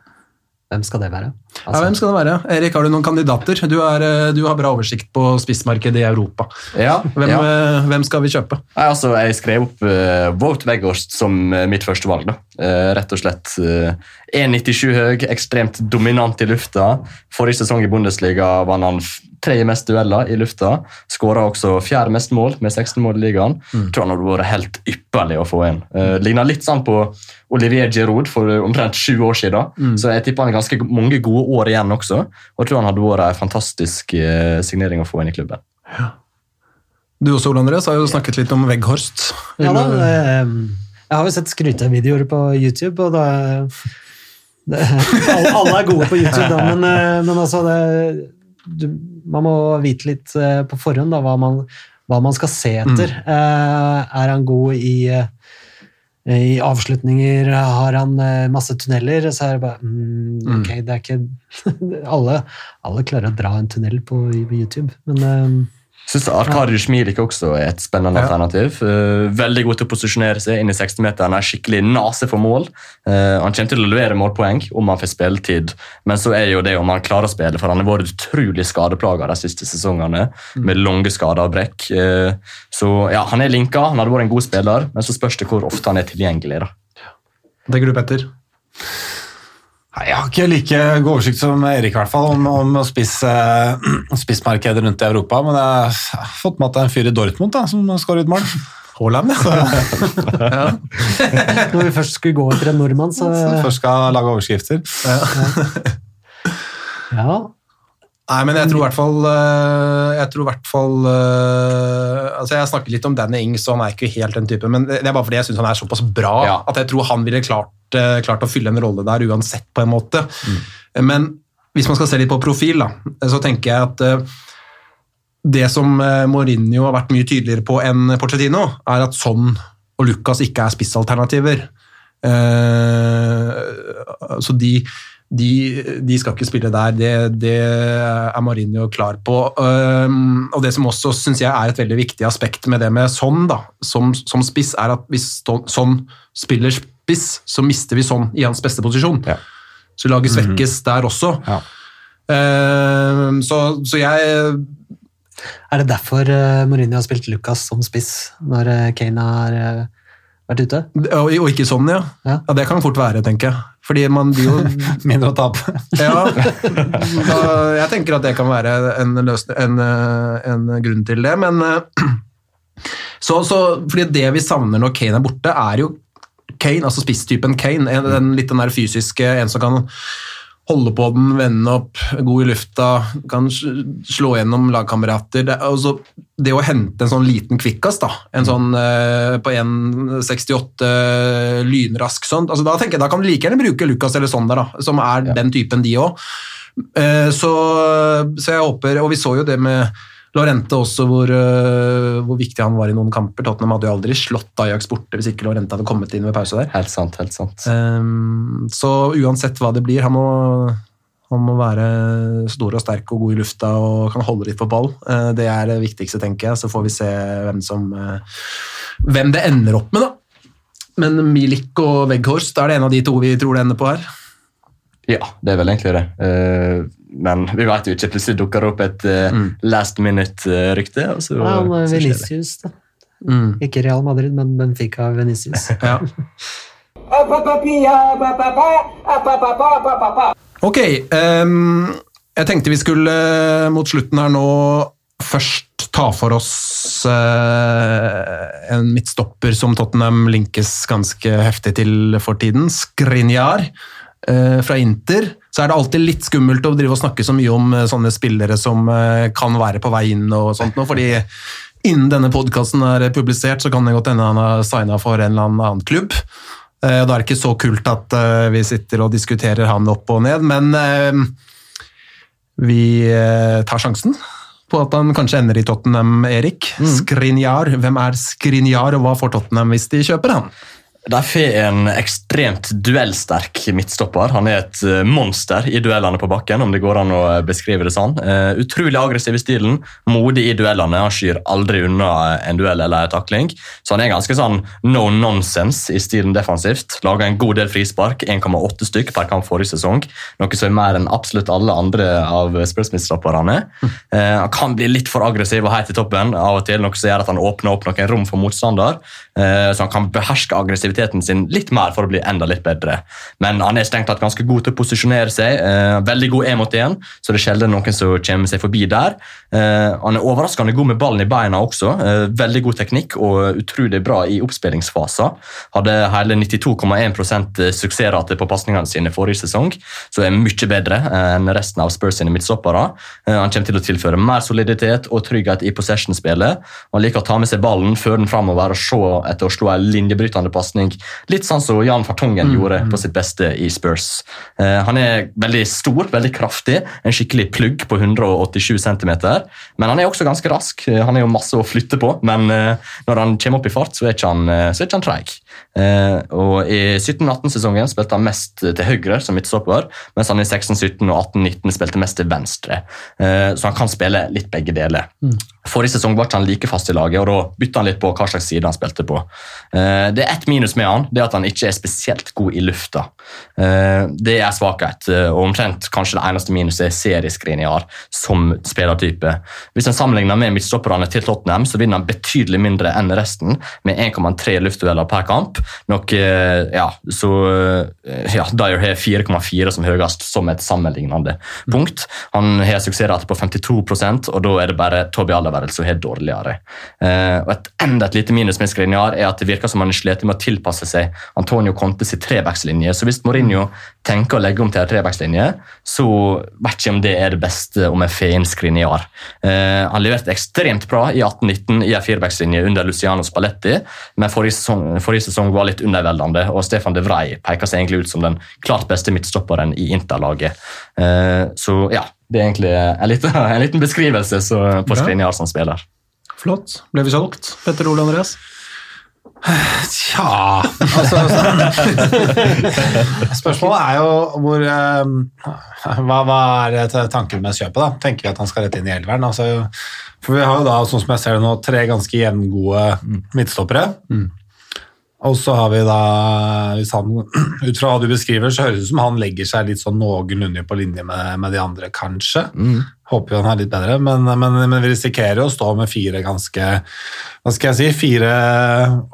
Hvem skal det være? Ja, hvem skal det være? Erik, har du noen kandidater? Du, er, eh, du har bra oversikt på spissmarkedet i Europa. Ja, Hvem, ja. eh, hvem skal vi kjøpe? Nei, altså, jeg skrev opp uh, Wout Weghorst som mitt første valg. Eh, rett og slett uh, 1,97 høy, ekstremt dominant i lufta. Forrige sesong i Bundesliga vant han tredje mest dueller i lufta. Skåra også fjerde mest mål, med 16 mål i ligaen. Tror han hadde vært helt ypperlig å få inn. Uh, Ligna litt sånn på Olivier Giroud for eh, omtrent sju år siden. Så jeg tipper han har ganske mange gode år igjen også. Og tror han hadde vært en fantastisk uh, signering å få inn i klubben. Du også, Ole Andreas, har jo snakket litt om Vegghorst. Ja da, eh, jeg har jo sett skrytevideoer på YouTube, og da det, alle, er gode på YouTube, da, men, eh, men altså det, du, Man må vite litt eh, på forhånd da, hva, man, hva man skal se etter. Mm. er han god i, eh, i avslutninger? Har han eh, masse tunneler? Så er det bare mm, Ok, det er ikke alle, alle klarer å dra en tunnel på, på YouTube, men eh, Synes Arkadiusz Milik også er et spennende Ja. alternativ. Eh, veldig god til å posisjonere seg inn i 60-meteren. Er skikkelig nase for mål. Eh, han kommer til å levere målpoeng om han får spilletid, men så er jo det om han klarer å spille, for han har vært utrolig skadeplaga de siste sesongene, med lange skader og brekk. Eh, så ja, han er linka, han hadde vært en god spiller, men så spørs det hvor ofte han er tilgjengelig. da. Tenker du, Petter? Nei, Jeg har ikke like god oversikt som Erik i hvert fall, om, om spiss, spissmarkedet rundt i Europa, men jeg har fått med at det er en fyr i Dortmund da, som skårer ut mål. Haaland, ja. når vi først skulle gå etter en nordmann, så Så først skal lage overskrifter. ja. Nei, men jeg tror i hvert fall øh, Jeg tror i hvert fall øh, altså Jeg snakket litt om Danny Ings, og han er ikke helt den typen, men det er bare fordi jeg syns han er såpass bra Ja. at jeg tror han ville klart, øh, klart å fylle en rolle der uansett, på en måte. Men hvis man skal se litt på profil, da, så tenker jeg at det som Mourinho har vært mye tydeligere på enn Porcetino, er at Son og Lucas ikke er spissalternativer. Eh, så de, de, de skal ikke spille der. Det, det er Mourinho klar på. Um, og det som også synes jeg er et veldig viktig aspekt med det med sånn da, som, som spiss, er at hvis Son- Son spiller spiss, så mister vi sånn i hans beste posisjon. Ja. Så laget svekkes der også. Ja. Um, så, så jeg Er det derfor uh, Mourinho har spilt Lucas som spiss når uh, Kane har uh, vært ute? og, og ikke sånn, ja. Ja. ja. Det kan fort være, tenker jeg. Fordi man blir jo Mindre å tape. Ja, da, jeg tenker at det kan være en, løsning, en, eh, en grunn til det, men eh, så, så, fordi det vi savner når Kane er borte, er jo Kane, altså spisstypen Kane, en, den, litt den der fysiske, en som kan holde på den, vende opp, god i lufta, kan slå gjennom lagkamerater. Det, altså, det å hente en sånn liten kvikkas, da, en sånn eh, på 1,68 lynrask sånn, altså, da tenker jeg da kan du like gjerne bruke Lucas eller Sonder, da, som er den typen de òg. Så, så jeg håper, og vi så jo det med Lorente også, hvor, eh, hvor viktig han var i noen kamper. Tottenham hadde jo aldri slått Ajax borte hvis ikke Lorente hadde kommet inn ved pause der. Helt sant, helt sant. Um, så uansett hva det blir, han må, han må være stor og sterk og god i lufta og kan holde litt på ball. Uh, det er det viktigste, tenker jeg. Så får vi se hvem som uh, hvem det ender opp med, da. Men Milik og Weghorst, er det en av de to vi tror det ender på her? Ja, det er vel egentlig det. Eh, men vi vet jo ikke. Plutselig dukker det opp et eh, last minute-rykte. og så- Ja, han, så uh. Venicius, da. Ikke Real Madrid, men Benfica Venicius. Ja. Ok, um, jeg tenkte vi skulle eh, mot slutten her nå først ta for oss eh, en midtstopper som Tottenham linkes ganske heftig til for tiden, Skrinjar eh, fra Inter. Så er det alltid litt skummelt å drive og snakke så mye om eh, sånne spillere som eh, kan være på vei inn og sånt nå, fordi innen denne podkasten er publisert, så kan det godt hende han har signa for en eller annen klubb. og Da er det ikke så kult at eh, vi sitter og diskuterer han opp og ned, men eh, vi eh, tar sjansen på at han kanskje ender i Tottenham, Erik. Skrinjar. Hvem er Skrinjar, og hva får Tottenham hvis de kjøper han? De får en ekstremt duellsterk midtstopper. Han er et eh, monster i duellene på bakken, om det går an å beskrive det sånn. Eh, utrolig aggressiv i stilen, modig i duellene. Han skyr aldri unna en duell eller en takling. Så han er ganske sånn no nonsense i stilen defensivt. Laga en god del frispark, 1,8 stykk per kamp forrige sesong. Noe som er mer enn absolutt alle andre av Spurs-midtstopperne. Eh, han kan bli litt for aggressiv og heit i toppen av og til, noe som gjør at han åpner opp noen rom for motstander. Eh, så han kan beherske aggressiviteten sin litt mer for å bli enda litt bedre. Men han er strengt tatt ganske god til å posisjonere seg. eh, veldig god én mot én, så det er sjelden noen som kommer seg forbi der. Eh, han er overraskende god med ballen i beina også. eh, veldig god teknikk og utrolig bra i oppspillingsfaser. Hadde hele 92,1% suksessrate på pasningene sine forrige sesong, så er mye bedre eh, enn resten av Spurs sine midtstoppere. Eh, han kommer til å tilføre mer soliditet og trygghet i possession-spillet. Han liker å ta med seg ballen, føre den framover og se etter å slå en linjebrytende pasning. Litt sånn som Jan Fartongen gjorde på sitt beste i Spurs. Uh, han er veldig stor, veldig kraftig, en skikkelig plugg på 187 cm. Men han er også ganske rask. Eh, Han er jo masse å flytte på, men uh, når han kommer opp i fart, så er ikke han, så er ikke han treig. Og I 17-18-sesongen spilte han mest til høyre som midtstopper, mens han i 16-17 og 18-19 spilte mest til venstre. Så han kan spille litt begge deler. Forrige sesong var ikke han like fast i laget, og da bytta han litt på hva slags side han spilte på. Det er ett minus med han, det er at han ikke er spesielt god i lufta. Eh, det er svakhet, eh, og omtrent kanskje det eneste minuset er serieskriniar som spillertype. Hvis en sammenligner med midtstopperne til Tottenham, så vinner han betydelig mindre enn resten, med 1,3 luftdueller per kamp. Nok, ja, så eh, ja, Dyer har 4,4 som høyest, som et sammenlignende punkt. Han har suksessrate på 52% og da er det bare Toby Alderweireld som har dårligere. Eh, og et enda et lite minus med Skriniar er at det virker som han slet med å tilpasse seg Antonio Conte sin trebackslinje. Så hvis Mourinho tenker å legge om til en trebackslinje, så vet ikke om det er det beste om jeg får inn Skriniar. Eh, han leverte ekstremt bra i 18-19 i en firebackslinje under Luciano Spalletti, men forrige sesong, forrige sesong var litt underveldende, og Stefan de Vrij peker seg egentlig ut som den klart beste midtstopperen i Interlaget. Eh, så ja, det er egentlig en liten, en liten beskrivelse så, på. Skriniar som spiller. Flott. Ble vi solgt? Petter Ole Andreas? Tja altså, Spørsmålet er jo hvor eh, hva, hva er tanken med kjøpet? da? Tenker vi at han skal rett inn i elveren? Altså, for vi har jo da, sånn som jeg ser det nå, tre ganske jevngode midtstoppere. Og så har vi da, hvis han, ut fra hva du beskriver, så høres det ut som han legger seg litt sånn noenlunde på linje med, med de andre, kanskje. Håper jo han er litt bedre, men, men, men vi risikerer jo å stå med fire ganske Hva skal jeg si? Fire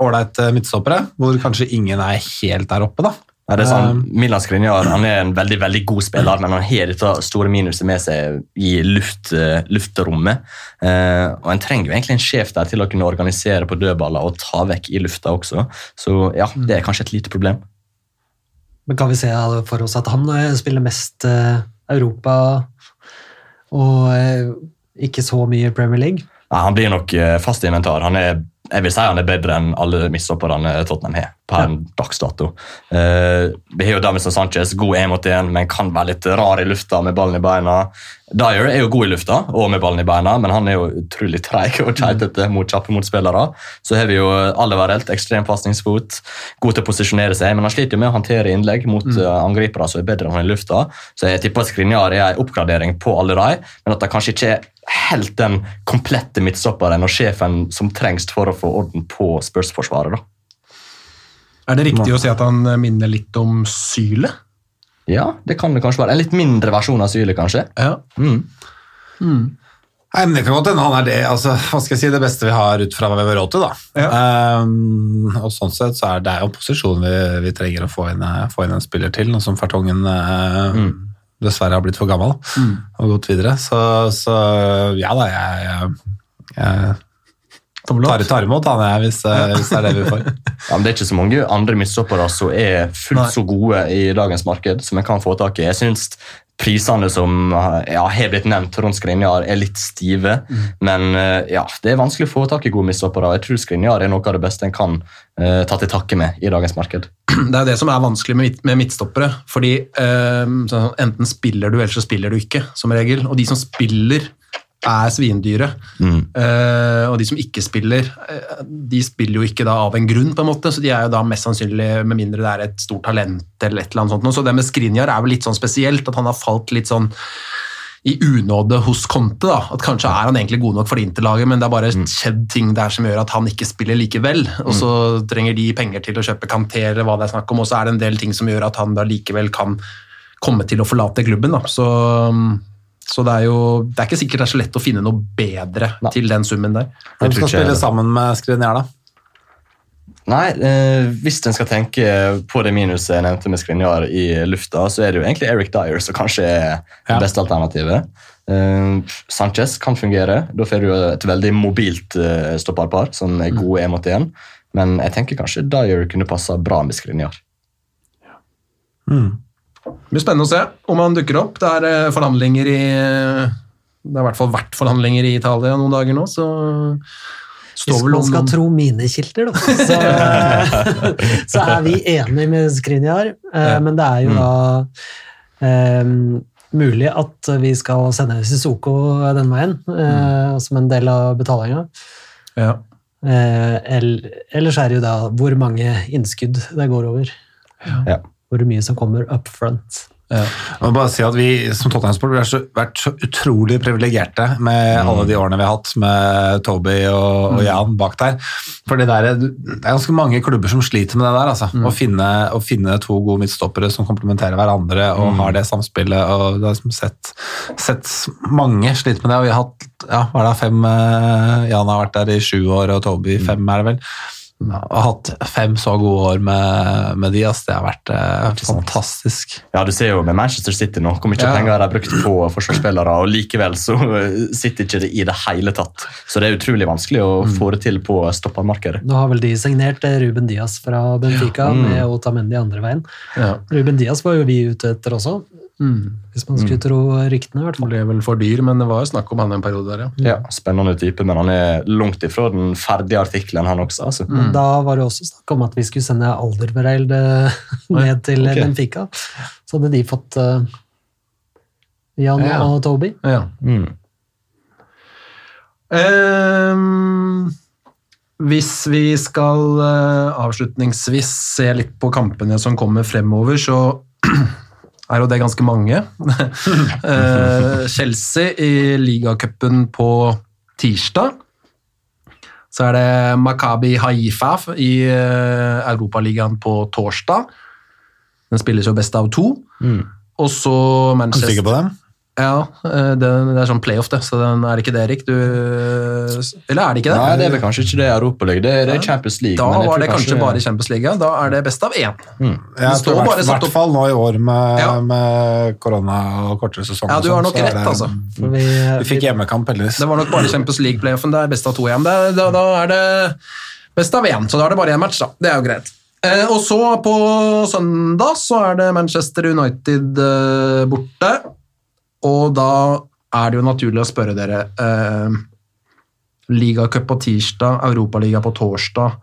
ålreite midtstoppere, hvor kanskje ingen er helt der oppe, da. Ja, det er sånn, Milan Skriniar han er en veldig veldig god spiller, men han har dette store minuset med seg i luft, eh, luftrommet. Eh, og En trenger jo egentlig en sjef der til å kunne organisere på dødballer og ta vekk i lufta også. Så ja, det er kanskje et lite problem. Men kan vi se for oss at han eh, spiller mest eh, Europa og ikke så mye Premier League? Nei, han blir nok fast inventar. Han er, jeg vil si han er bedre enn alle midtstopperne Tottenham har per dags dato. Eh, vi har jo Davinson Sanchez, god én mot én, men kan være litt rar i lufta med ballen i beina. Dyer er jo god i lufta og med ballen i beina, men han er jo utrolig treig og keitete mot kjappe motspillere. Så har vi jo Alvarelt, ekstrem pasningsfot, god til å posisjonere seg, men han sliter jo med å håndtere innlegg mot mm. angripere som er bedre enn han i lufta. Så jeg tipper at Skriniar er en oppgradering på alle de, men at det kanskje ikke er helt den komplette midtstopperen og sjefen som trengs for å få orden på Spurs-forsvaret. da. Er det riktig å si at han minner litt om Syle? Ja, det kan det kanskje være. En litt mindre versjon av Syle, kanskje. Ja. Mm. Nei, men Det kan godt hende han er det altså, hva skal jeg si, det beste vi har ut fra hva vi har råd til. da. Um, og sånn sett så er det jo en posisjon vi, vi trenger å få inn, eh, få inn en spiller til, nå som Fartongen uh, dessverre har blitt for gammel og gått videre. Så, så ja da, jeg, jeg, jeg tar, tar imot han jeg, hvis, ja. hvis det er det vi får. Ja, men Det er ikke så mange andre midtstoppere som er fullt Nei. så gode i dagens marked som en kan få tak i. Jeg synes prisene som ja, har blitt nevnt rundt Skrinjar, er litt stive. Men eh, ja, det er vanskelig å få tak i gode midtstoppere. Jeg tror Skrinjar er noe av det beste en kan uh, ta til takke med i dagens marked. Det er det som er vanskelig med, med midtstoppere. fordi eh, sånn, Enten spiller du, eller så spiller du ikke, som regel. Og de som spiller, er svindyre. Eh, og de som ikke spiller, eh, de spiller jo ikke da av en grunn, på en måte, så de er jo da mest sannsynlig, med mindre det er et stort talent eller et eller annet sånt. Så det med Skrinjar er vel litt sånn spesielt, at han har falt litt sånn i unåde hos Conte. da, at Kanskje er han egentlig god nok for Interlaget, men det er bare skjedd ting der som gjør at han ikke spiller likevel. Og så trenger de penger til å kjøpe Kanté eller hva det er snakk om, og så er det en del ting som gjør at han da likevel kan komme til å forlate klubben. da, så... Så det er jo det er ikke sikkert det er så lett å finne noe bedre Nei. til den summen der. Hvem skal spille sammen med Skriniar, da? Nei, eh, Hvis en skal tenke på det minuset jeg nevnte med Skrinjar i lufta, så er det jo egentlig Eric Dyer som kanskje er det Ja. beste alternativet. Eh, Sanchez kan fungere. Da får du et veldig mobilt eh, stopperpar som er gode én mot én. Men jeg tenker kanskje Dyer kunne passa bra med Skrinjar. Det blir spennende å se om han dukker opp. Det er eh, forhandlinger i Det har i hvert fall vært forhandlinger i Italia noen dager nå, så Hvis man skal noen tro mine kilder, da, så, så er vi enige med Skrinjar. eh, Men det er jo da um, mulig at vi skal sende Sissoko den veien, eh, som en del av betalinga. ja. Eh, ellers er det jo da hvor mange innskudd det går over. Ja. Hvor mye som kommer up front. Jeg må bare si at Vi som Tottenham-sport har vært så utrolig privilegerte med alle de årene vi har hatt med Toby og, og Jan bak der. For det, der, det er ganske mange klubber som sliter med det der. Altså. Å, finne, å finne to gode midtstoppere som komplementerer hverandre og har det samspillet. og det har liksom sett, sett mange slite med det. og vi har hatt ja, hva er det, fem, eh, Jan har vært der i sju år, og Toby i fem, er det vel. Og hatt fem så gode år med, med Diaz. Det har vært eh, fantastisk. Ja, Du ser jo med Manchester City nå hvor mye Ja. penger de har brukt på forsvarsspillere, og likevel så eh, sitter ikke det i det hele tatt. Så det er utrolig vanskelig å få det til på stoppermarkedet. Nå har vel de signert eh, Ruben Diaz fra Benfica Mm. med Otamendi andre veien. Ja. Ruben Diaz var jo vi ute etter også, Mm. hvis man skulle tro ryktene. i hvert fall. Ble vel for dyr, men det var jo snakk om han en periode der, ja. Ja, Spennende type, men han er langt ifra den ferdige artikkelen, han også. altså. Mm. Da var det også snakk om at vi skulle sende Alderweireld eh, ned til okay. Benfica. Så hadde de fått uh, Jan Ja. og Toby. ja. Mm. Um, hvis vi skal uh, avslutningsvis se litt på kampene som kommer fremover, så er jo det ganske mange. Eh, Chelsea i ligacupen på tirsdag. Så er det Makabi Haifa i eh, Europaligaen på torsdag. Den spilles jo best av to. Mm. Og så Er du sikker på dem? Ja, eh, det, det er sånn playoff, det. Så den, er det ikke det, Erik? Du, eller er det ikke det? Nei, det er vel kanskje ikke det Europaligaen. Det, det er Champions League. Da men var det kanskje bare Champions League. Da er det best av én. Jeg tror i bare hvert- hvert opp- fall nå i år med, Ja. med korona og kortere sesong. Ja, du har sånn, nok så er rett, det- altså. Vi, Vi fikk hjemmekamp, heldigvis. Det var nok bare Champions League-playoffen. Det er best av to igjen. Det, da, da er det best av én, så da er det bare én match, da. Det er jo greit. Eh, og så på søndag så er det Manchester United eh, borte. Og da er det jo naturlig å spørre dere eh, Ligacup på tirsdag, Europaliga på torsdag.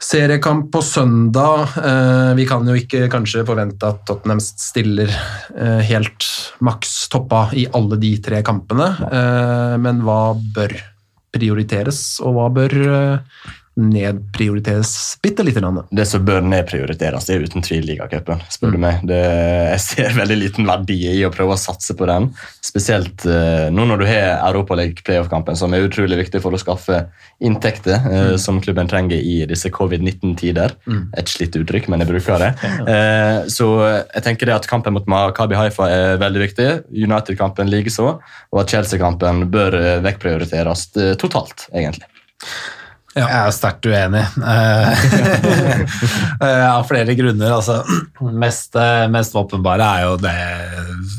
Seriekamp på søndag. Eh, vi kan jo ikke kanskje forvente at Tottenham stiller eh, helt maks toppa i alle de tre kampene, eh, men hva bør prioriteres, og hva bør eh, nedprioriteres bitte lite grann? Det som bør nedprioriteres, det er uten tvil ligacupen. spør du meg. Det, jeg ser veldig liten verdi i å prøve å satse på den. Spesielt uh, nå når du har Europaliga playoff-kampen, som er utrolig viktig for å skaffe inntekter eh, som klubben trenger i disse covid-19-tider. Et slitt uttrykk, men jeg bruker det. Uh, så jeg tenker det at kampen mot Makabi Haifa er veldig viktig. United-kampen likeså. Og at Chelsea-kampen bør vekkprioriteres totalt, egentlig. Jeg er sterkt uenig. Eh, eh, Av flere grunner. Altså, mest, eh, mest åpenbare er jo det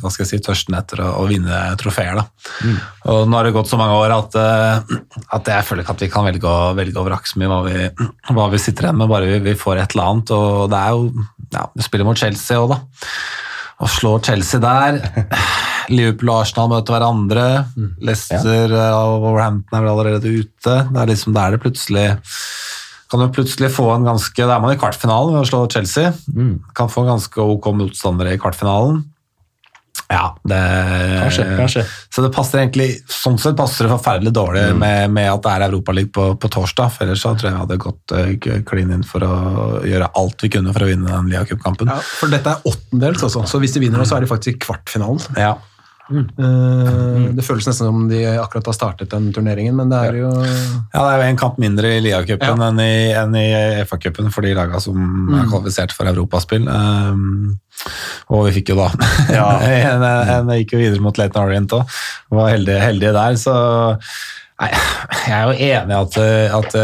hva skal jeg si, tørsten etter å, å vinne trofeer. Mm. Og nå har det gått så mange år at, at jeg føler ikke at vi kan velge å, velge å vrake så mye hva vi, hva vi sitter igjen med, bare vi, vi får et eller annet. Og det er jo ja, Vi spiller mot Chelsea òg, da. Å slå Chelsea der Liverpool og Arsenal møter hverandre. Leicester ja. og Wolverhampton er vel allerede ute. Det er liksom der det plutselig kan du plutselig få en ganske Da er man i kvartfinalen ved å slå Chelsea. Kan få en ganske ok motstandere i kvartfinalen. Ja, det Kanskje, kanskje. Så det passer egentlig Sånn sett passer det forferdelig dårlig med, med at det er Europaliga på, på torsdag. For ellers så tror jeg vi hadde gått uh, klin inn for å gjøre alt vi kunne for å vinne den Lia Cup-kampen. Ja, for dette er åttendels, altså. så hvis de vinner nå, så er de faktisk i kvartfinalen. Ja. Eh, Det føles nesten som de akkurat har startet den turneringen, men det er jo Ja, det er jo en kamp mindre i Lia-cupen Ja. enn i, FA-cupen for de laga som er kvalifisert for europaspill. Um, og vi fikk jo da en, en, gikk jo videre mot Leighton Orient òg. Var heldige, heldige der, så jeg er jo enig i at, at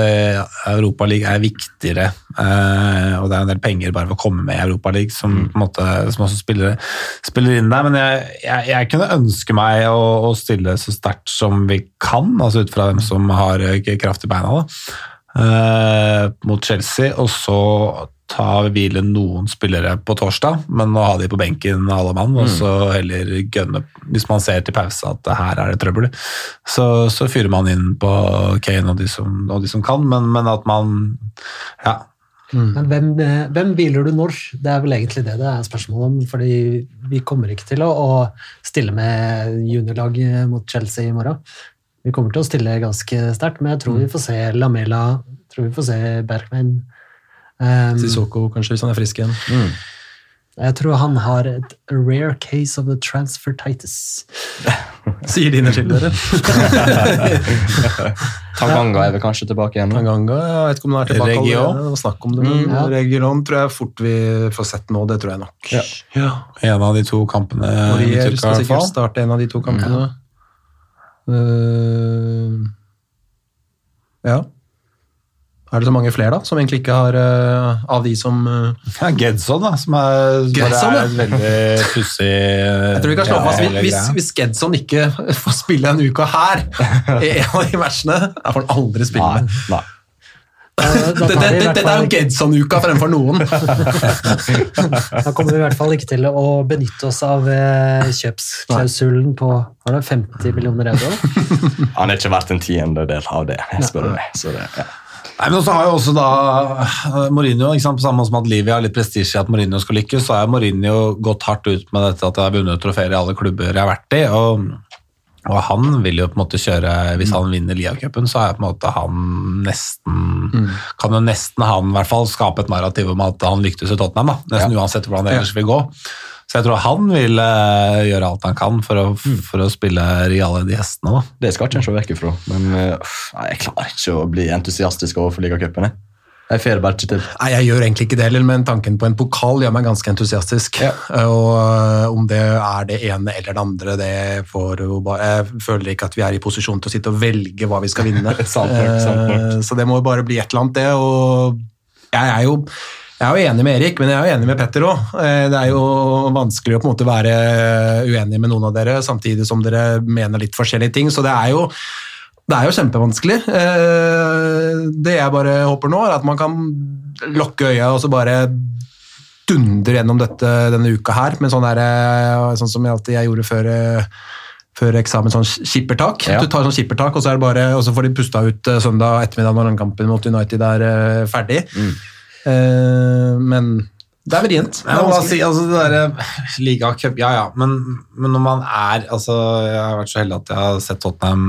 Europaligaen er viktigere, eh, og det er en del penger bare for å komme med i Europaligaen som, på en måte, som også spiller, spiller inn der. Men jeg, jeg, jeg kunne ønske meg å, å stille så sterkt som vi kan, altså ut fra dem som har eh, kraft i beina, da, eh, mot Chelsea, og så ta hvile noen spillere på torsdag, men å ha de på benken alle mann, og så heller gønne Hvis man ser til pause at her er det trøbbel, så, så fyrer man inn på Kane og de som, og de som kan, men, men at man Ja. Men hvem, eh, hvem hviler du når? Det er vel egentlig det det er spørsmål om. fordi vi kommer ikke til å, å stille med juniorlag mot Chelsea i morgen. Vi kommer til å stille ganske sterkt, men jeg tror vi får se Lamela, tror vi får se Bergman. Um, Sissoko, kanskje, hvis han er frisk igjen. jeg tror han har et rare case of the transfertitis. Sier dine skildere. Tanganga er vel kanskje tilbake igjen? Tanganga, jeg vet ikke om han er tilbake Region. allerede. Det var snakk om det, men Ja. Region tror jeg fort vi får sett nå, det tror jeg nok. Ja. En av de to kampene Morier skal sikkert fall. starte en av de to kampene. Eh, ja. Er det så mange flere, da, som egentlig ikke har uh, Av de som uh, Ja, Gedson, da, som er, Gedson, bare er et veldig pussig Jeg tror vi kan slå fast hvis, hvis, hvis Gedson ikke får spille en uke her i en av de versene, da får han aldri spille. Nei. nei. Dette tar det, det er jo Gedson-uka fremfor noen. Da kommer vi i hvert fall ikke til å benytte oss av eh, kjøpsklausulen på var det 50 millioner euro. Han er ikke verdt en tiendedel av det, spør du meg. Så det, ja. Nei, men så har jo også da eh, Mourinho, ikke sant, på samme måte som at Livia har litt prestisje i at Mourinho skal lykkes, så har Mourinho gått hardt ut med dette at jeg har vunnet trofeer i alle klubber jeg har vært i. og, og han vil jo på en måte kjøre Hvis han vinner Lia-cupen, så er på en måte han nesten Kan jo nesten han i hvert fall skape et narrativ om at han lyktes i Tottenham. da, Nesten uansett hvordan det ellers vil gå. Så jeg tror han vil eh, gjøre alt han kan for å, for å spille reale de hestene. da. Det skal ikke en se vekk ifra. Men uh, jeg klarer ikke å bli entusiastisk overfor ligacupen. jeg. Får bare ikke til. Nei, Jeg gjør egentlig ikke det heller, men tanken på en pokal gjør meg ganske entusiastisk. Ja. Og øh, om det er det ene eller det andre, det får jo bare Jeg føler ikke at vi er i posisjon til å sitte og velge hva vi skal vinne. Sant sant, sant. Eh, Så det må jo bare bli et eller annet, det. Og jeg er jo jeg er jo enig med Erik, men jeg er jo enig med Petter òg. Det er jo vanskelig å på en måte være uenig med noen av dere, samtidig som dere mener litt forskjellige ting. Så det er jo, det er jo kjempevanskelig. Eh, Det jeg bare håper nå, er at man kan lukke øya og så bare dundre gjennom dette denne uka her, med sånn, der, eh, sånn som jeg alltid jeg gjorde før eh, før eksamen, sånn skippertak. Ja. Du tar sånn skippertak, og så, er det bare, og så får de pusta ut eh, søndag ettermiddag når kampen mot United er eh, ferdig. Eh, men det er vrient. Vanskelig. si, altså det der ligacup, ja ja, men, men når man er altså Jeg har vært så heldig at jeg har sett Tottenham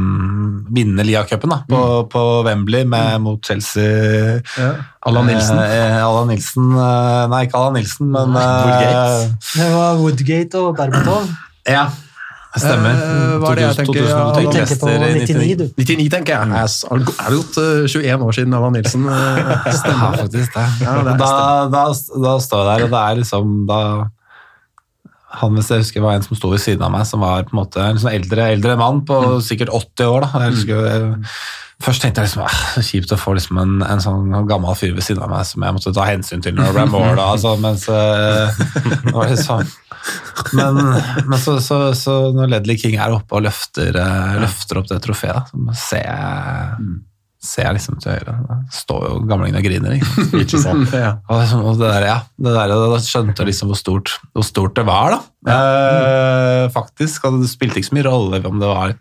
vinne ligacupen på, på, på Wembley med, mot Chelsea. Ja. Allan Nilsen. Eh, Allan Nilsen eh, Nei, ikke Allan Nilsen, men eh, Woodgate. Det var Woodgate og Berbatov. Ja, stemmer. Uh, hva er det jeg tenker? 2002, Ja, Du Allan tenker på 99, du. 99, tenker jeg. Er det gått eh, 21 år siden Allan Nilsen eh, stemmer? faktisk det. Ja, det da, da, da står jeg der, og det er liksom da han hvis jeg husker var en som sto ved siden av meg, som var på en måte en sånn eldre, eldre mann på sikkert 80 år. da. Jeg husker, jeg Først tenkte jeg liksom, ah, så kjipt å få liksom en, en sånn gammel fyr ved siden av meg som jeg måtte ta hensyn til når det ble mål. da, Altså, mens, eh, det var sånn. Men, men så, så, så når Ledley King er oppe og løfter, eh, løfter opp det trofeet, så ser jeg, ser jeg liksom til høyre. Da står jo gamlingen og griner. Ikke sant? Ja. Og, liksom, og det der, ja, det der, da skjønte jeg liksom hvor stort, hvor stort det var, da. Eh, faktisk. Og det spilte ikke så mye rolle om det var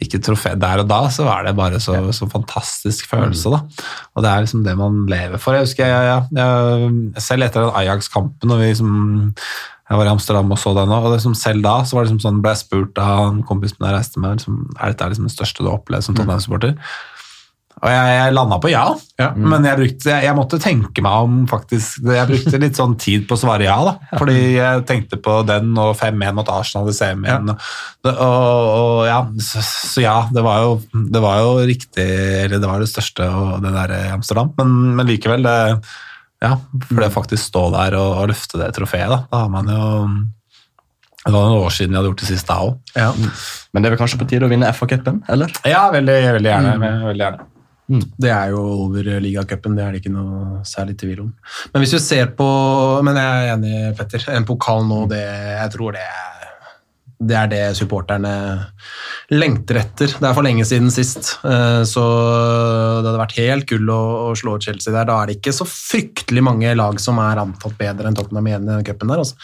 hvilket trofé der og da, så var det bare så, så fantastisk følelse, da. Og det er liksom det man lever for. Jeg husker jeg, jeg, jeg selv etter den Ajax-kampen, når vi liksom jeg var i Amsterdam og så den, og liksom selv da så var det liksom sånn, ble jeg spurt av en kompis som jeg reiste med liksom, er dette liksom det største du har opplevd som Tottenham-supporter. Og jeg, jeg landa på ja, men jeg, brukte, jeg, jeg måtte tenke meg om faktisk Jeg brukte litt sånn tid på å svare ja, da. Fordi jeg tenkte på den og 5-1 mot Arsenal i semien. Og, og, og ja, så, så ja, det var, jo, det var jo riktig Eller det var det største og det der i Amsterdam, men, men likevel det, Ja, for det å faktisk stå der og, og løfte det trofeet, da, da har man jo Det var noen år siden jeg hadde gjort det sist da òg. Ja. Men det er vel kanskje på tide å vinne FA-cupen, eller? Ja, veldig, veldig gjerne. Veldig gjerne. Det er jo over ligacupen, det er det ikke noe særlig tvil om. Men hvis du ser på Men jeg er enig, Petter. En pokal nå, det, jeg tror det er det er det supporterne lengter etter. Det er for lenge siden sist, eh, så det hadde vært helt gull å, slå ut Chelsea der. Da er det ikke så fryktelig mange lag som er antatt bedre enn Tottenham igjen i den cupen der. Altså.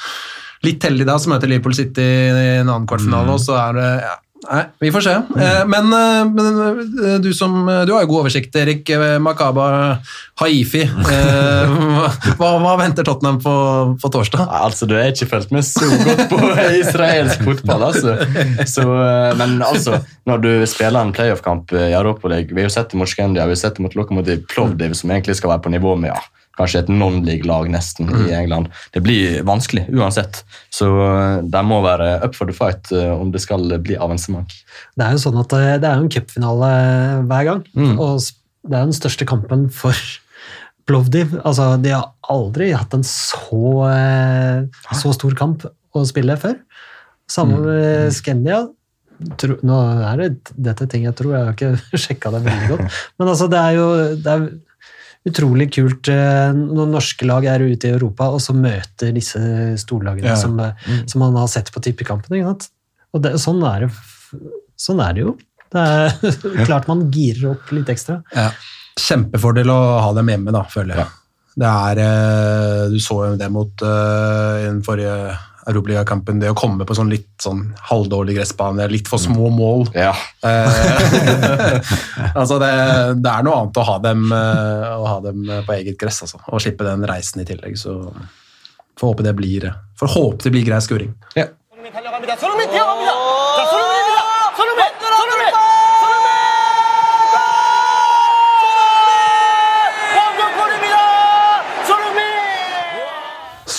Litt heldig da, så møter Liverpool City i en annen kvartfinale, og så er det ja, Nei, vi får se. Eh, Men, eh, men eh, du som Du har jo god oversikt, Erik. Makaba Haifi. Hva, hva venter Tottenham på, på torsdag? Altså, Du har ikke fulgt med så godt på israelsk fotball, altså. Så, men altså, når du spiller en playoff-kamp i Europaligaen Vi har jo sett det mot Skandia, vi har sett det mot Lokomotiv Plovdiv, som egentlig skal være på nivå med ja, kanskje et non-league-lag nesten i England. Det blir vanskelig uansett, så eh, de må være up for the fight eh, om det skal bli avansement. Det er jo sånn at eh, det er en cupfinale hver gang, og det er den største kampen for Plovdiv. Altså, de har aldri hatt en så, så stor kamp å spille før. Samme med Scandia. Tro, nå er det dette ting jeg tror, jeg har ikke sjekka det veldig godt. Men altså, det er jo det er utrolig kult eh, når norske lag er ute i Europa og så møter disse storlagene Ja. som, eh, som man har sett på tippekampene. Og det, sånn, er det, sånn er det jo. Det er klart man girer opp litt ekstra. Kjempefordel å ha dem hjemme, da, føler jeg. Det er, eh, du så jo det mot uh, i den forrige Europaligakampen, det å komme på sånn litt sånn halvdårlig gressbane, litt for små mål. Ja, Eh, altså det, det er noe annet å ha dem, eh, å ha dem på eget gress, altså. Og slippe den reisen i tillegg, så får håpe det blir, får håpe det blir grei skuring. 손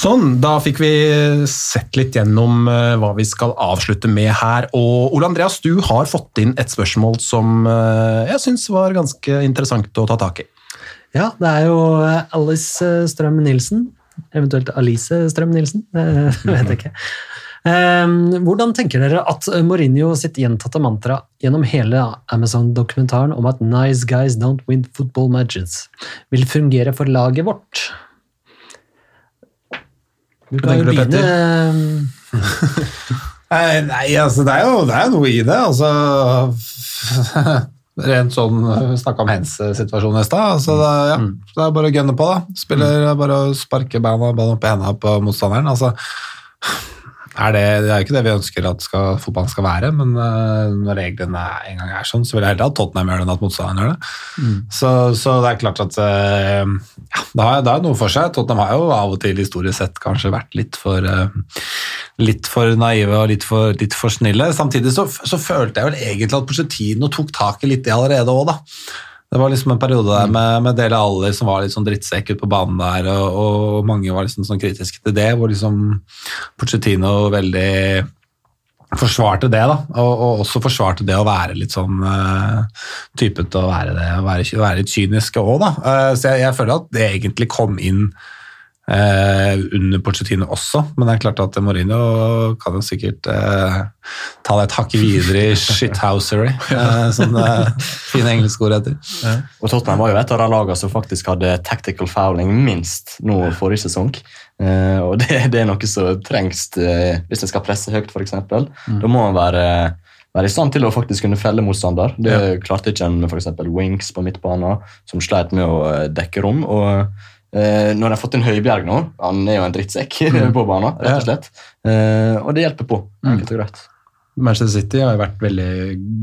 Sånn, da fikk vi sett litt gjennom eh, hva vi skal avslutte med her. Og Ole Andreas, du har fått inn et spørsmål som eh, jeg syns var ganske interessant å ta tak i. Ja, det er jo eh, Alice Strøm-Nilsen, eventuelt Alice Strøm-Nilsen, det vet jeg ikke. Eh, Hvordan tenker dere at Mourinho sitt gjentatte mantra gjennom hele Amazon-dokumentaren om at 'nice guys don't win football matches' vil fungere for laget vårt? Du kan jo begynne Nei, altså det er jo det er noe i det. altså Rent sånn Vi snakka om Hens-situasjonen i stad. Altså, det, ja, det er bare å gønne på, da. Spiller er bare å sparke beina opp i hendene på motstanderen. altså er det, det er jo ikke det vi ønsker at skal, fotballen skal være, men uh, når reglene en gang er sånn, så vil jeg heller at Tottenham gjør det enn at motstanderen gjør det. Så, så det er klart at uh, ja, det har, det har noe for seg. Tottenham har jo av og til historisk sett kanskje vært litt for uh, litt for naive og litt for, litt for snille. Samtidig så, så følte jeg vel egentlig at Porcetino tok tak i litt det allerede òg, da. Det var liksom en periode der med, med Dele Alli som var litt sånn drittsekk ute på banen der, og, og mange var liksom sånn kritiske til det, hvor liksom Pochettino veldig forsvarte det, da, og, og også forsvarte det å være litt sånn uh, typete og være det, å være, være litt kynisk òg, da. Uh, så jeg, jeg føler at det egentlig kom inn eh, under Pochettino også, men det er klart at Mourinho kan jo sikkert eh, ta det et hakk videre i shithousery, eh, som det fine engelske ord heter. Og Tottenham var jo et av de lagene som faktisk hadde tactical fouling minst nå forrige sesong. Eh, og det, det er noe som trengs eh, hvis en skal presse høyt, f.eks. eksempel. Da må man være, være i stand til å faktisk kunne felle motstander. Det klarte ikke en med f.eks. Winks på midtbanen, som sleit med å eh, dekke rom. og eh, når de har fått inn Høibjerg nå, han er jo en drittsekk på banen, rett og slett. Uh, og det hjelper på, Mm. Manchester City har jo vært veldig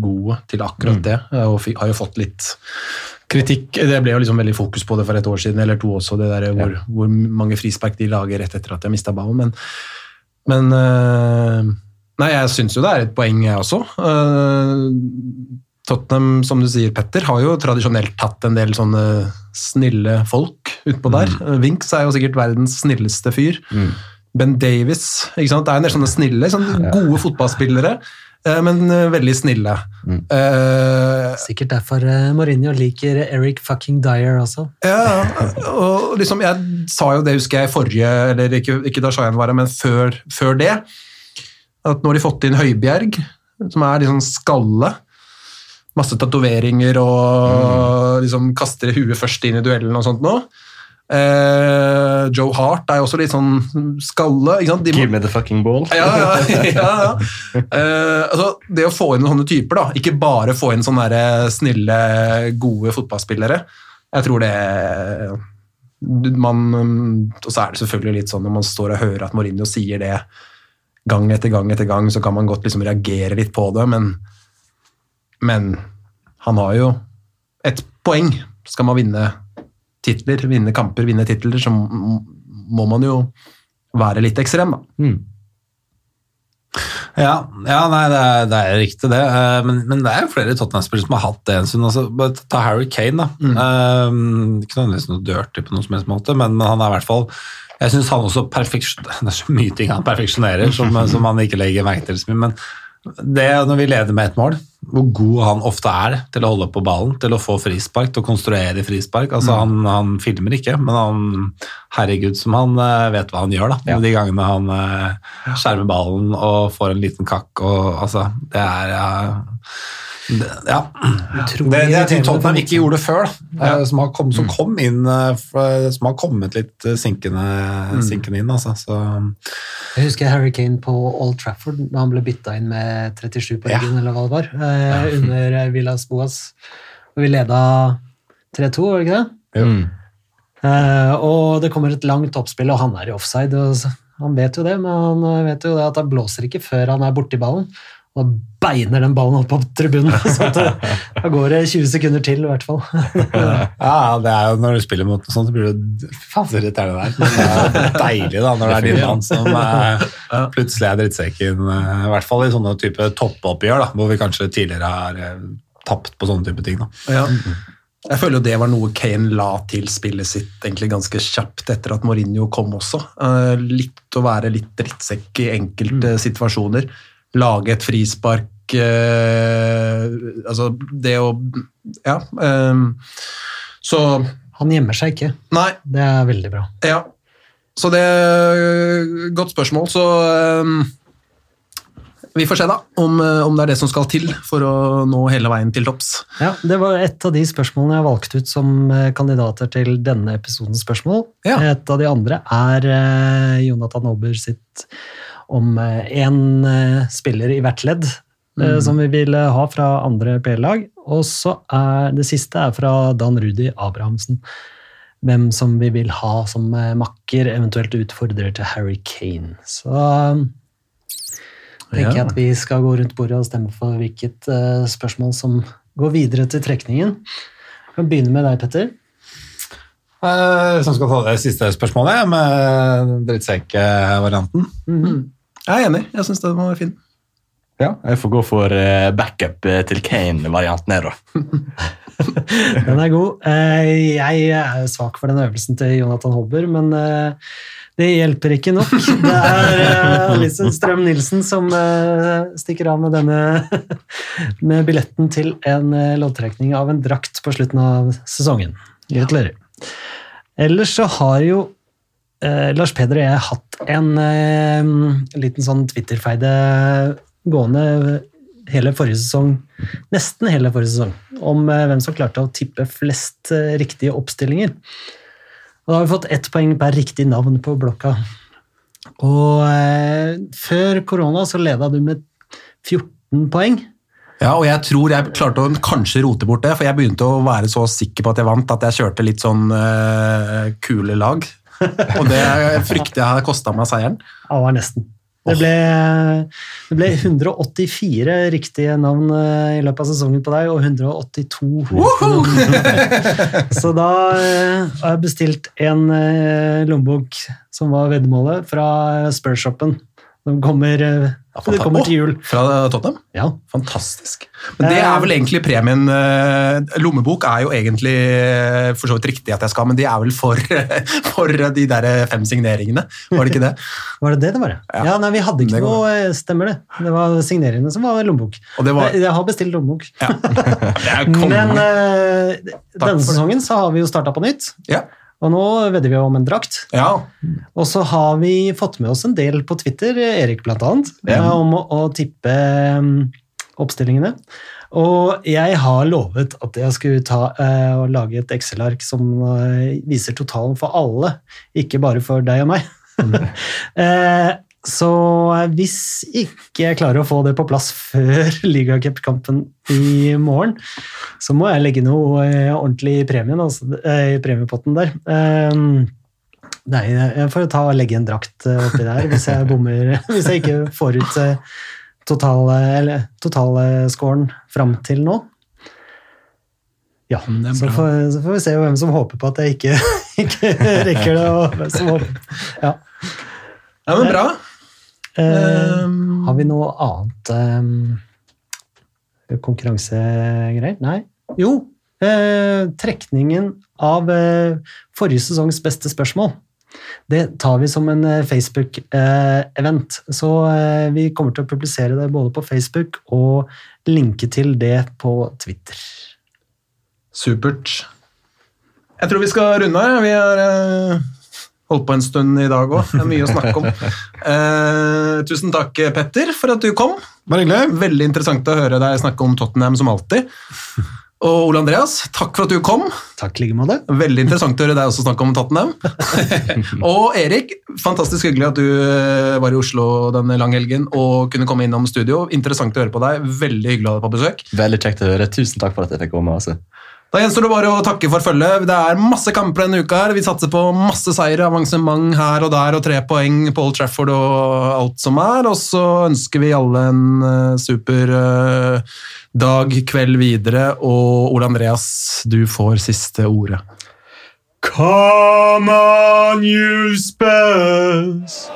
gode til akkurat det, og har jo fått litt kritikk. Det ble jo liksom veldig fokus på det for et år siden, eller to også, det der hvor, hvor mange frispark de lager rett etter at de har mista ballen. Men, men uh, Nei, jeg syns jo det er et poeng, jeg også. Øh, Tottenham, som du sier, Petter, har jo tradisjonelt hatt en del sånne snille folk utpå der. Winks er jo sikkert verdens snilleste fyr. Ben Davis. ikke sant? Det er en del sånne snille, sånne gode fotballspillere, eh, men eh, veldig snille. Eh, Sikkert derfor eh, Mourinho liker Eric fucking Dyer også. ja, og liksom, jeg sa jo det, husker jeg, i forrige Eller ikke, ikke da Shayan var her, men før, før det. At nå har de fått inn Høibjerg, som er liksom skalle. Masse tatoveringer og liksom kaster huet først inn i duellen og sånt nå. Eh, Joe Hart er jo også litt sånn skalle. Ikke sant? De Give me the fucking ball. ja, ja, ja, ja. Eh, altså, det å få inn sånne typer, da, ikke bare få inn sånne der snille, gode fotballspillere, jeg tror det man, Og så er det selvfølgelig litt sånn når man står og hører at Mourinho sier det gang etter gang etter gang, så kan man godt liksom reagere litt på det, men, men han har jo et poeng. Skal man vinne titler, vinne kamper, vinne titler, så må man jo være litt ekstrem, da. Ja, ja nei, det er, det er riktig det. Eh, Men, men det er jo flere Tottenham-spillere som har hatt det en stund. Altså, ta Harry Kane, da. Eh, ikke nødvendigvis noe dirty på noen som helst måte, men, men han er i hvert fall Jeg syns han også perfeksjon- Det er så mye ting han perfeksjonerer som, som han ikke legger merke til. Men det når vi leder med ett mål, hvor god han ofte er til å holde på ballen, til å få frispark, til å konstruere frispark. Altså, han, han filmer ikke, men han Herregud, som han eh, vet hva han gjør, da. De gangene han eh, skjermer ballen og får en liten kakk og altså Det er eh, det, ja. Det, det er ting Tottenham ikke gjorde før, da. eh, Som, har kom, som kom inn eh, Som har kommet litt eh, sinkende, sinkende inn, altså. Så Jeg husker Harry Kane på Old Trafford da han ble bytta inn med 37 på ryggen, eller hva det var, eh, under eh, Villas Boas. Og vi leda 3-2, var det ikke det? Eh, og det kommer et langt oppspill, og han er i offside. Og så- han vet jo det, men han vet jo det at han blåser ikke før han er borti ballen. Og da beiner den ballen opp på tribunen. Så at det, da går det 20 sekunder til, i hvert fall. Ja, det er jo når du spiller mot noe sånt, så blir det faen, så irriterende det er. Men det er deilig da, når det er din mann som er, plutselig er drittsekken. eh, I hvert fall i sånne type toppoppgjør, da, hvor vi kanskje tidligere har eh, tapt på sånne type ting. Da. Ja. Jeg føler jo det var noe Kane la til spillet sitt egentlig ganske kjapt etter at Mourinho kom også. Eh, litt å være litt drittsekk i enkelte situasjoner. Lage et frispark eh, Altså, det å Ja. eh, så Han gjemmer seg ikke. Nei, Det er veldig bra. ja. Så det er Godt spørsmål, så eh, vi får se, da, om, om det er det som skal til for å nå hele veien til topps. Ja, Det var et av de spørsmålene jeg valgte ut som kandidater til denne episodens spørsmål. Ja. Et av de andre er Jonathan Ober sitt om én spiller i hvert ledd mm. som vi vil eh, ha fra andre PL-lag. Og så er det siste er fra Dan Rudi Abrahamsen. Hvem som vi vil ha som eh, makker, eventuelt utfordrer til Harry Kane. Så eh, tenker jeg at vi skal gå rundt bordet og stemme for hvilket eh, spørsmål som går videre til trekningen. Vi kan begynne med deg, Petter. Eh, Som skal ta det siste spørsmålet, med drittsekk-varianten. Jeg er enig. Jeg syns den var fin. Ja, jeg får gå for eh, backup eh, til Kane-varianten her, da. Den er god. Eh, Jeg er svak for den øvelsen til Jonathan Hobber, men det hjelper ikke nok. Det er Alice Strøm Nilsen som stikker av med denne med billetten til en loddtrekning av en drakt på slutten av sesongen. Gratulerer. Ellers så har jo eh, Lars Peder og jeg hatt en eh, liten sånn Twitter-feide gående hele forrige sesong, nesten hele forrige sesong, om eh, hvem som klarte å tippe flest eh, riktige oppstillinger. Og da har vi fått ett poeng per riktig navn på blokka. Og eh, før korona så leda du med 14 poeng. Ja, og jeg tror jeg klarte å kanskje rote bort det, for jeg begynte å være så sikker på at jeg vant at jeg kjørte litt sånn uh, kule lag. Og det frykter jeg har kosta meg seieren. Ja, det var nesten. Det ble, det ble 184 riktige navn eh, i løpet av sesongen på deg, og 182 Så da eh, har jeg bestilt en lommebok som var veddemålet, fra Spurshoppen. Den kommer, ja, det kommer til jul. Fra Tottenham? Ja. Fantastisk. Men det er vel egentlig premien eh, Lommebok er jo egentlig eh, for så vidt riktig at jeg skal, men de er vel for, for de der fem signeringene, var det ikke det? Var det det det var? Ja. Ja, nei, vi hadde ikke noe eh, Stemmer det. Det var signeringene som var lommebok. Og det var- Jeg, har bestilt lommebok. Ja. Men eh, denne sesongen så har vi jo starta på nytt. ja. Og nå vedder vi om en drakt. ja. Og så har vi fått med oss en del på Twitter, Erik blant annet, Ja. eh, om å, å tippe um, oppstillingene. Og jeg har lovet at jeg skulle ta uh, og lage et Excel-ark som uh, viser totalen for alle, ikke bare for deg og meg. eh, så hvis ikke jeg klarer å få det på plass før ligacupkampen i morgen, så må jeg legge noe eh, ordentlig i premien, altså, eh, i premiepotten der. Eh, Nei, jeg får ta og legge en drakt eh, oppi der hvis jeg bommer Hvis jeg ikke får ut totalscoren total, fram til nå. Ja, er så får, så får vi se hvem som håper på at jeg ikke, ikke rekker det. Og som håper. Ja. ja, men bra. Eh, Um, har vi noe annet um, konkurransegreier? Nei. Jo, eh, trekningen av eh, forrige sesongs beste spørsmål. Det tar vi som en eh, Facebook-event. Så eh, vi kommer til å publisere det både på Facebook og linke til det på Twitter. Supert. Jeg tror vi skal runde. Vi har eh, holdt på en stund i dag òg. Det er mye å snakke om. Eh, tusen takk, Petter, for at du kom. Bare hyggelig. Veldig interessant å høre deg snakke om Tottenham som alltid. Og Ole Andreas, takk for at du kom. Takk like med det. Veldig interessant å høre deg også snakke om Tottenham. og Erik, fantastisk hyggelig at du eh, var i Oslo denne langhelgen og kunne komme innom studio. Interessant å høre på deg. Veldig hyggelig å ha deg på besøk. Veldig kjekt å høre. Tusen takk for at jeg fikk komme. altså. Da gjenstår det bare å takke for følget. Det er masse kamper denne uka. her. Vi satser på masse seire, avansement her og der og tre poeng på Old Trafford og alt som er. Og så ønsker vi alle en eh, super eh, dag, kveld videre. Og Ole Andreas, du får siste ordet. Come on, you Spurs!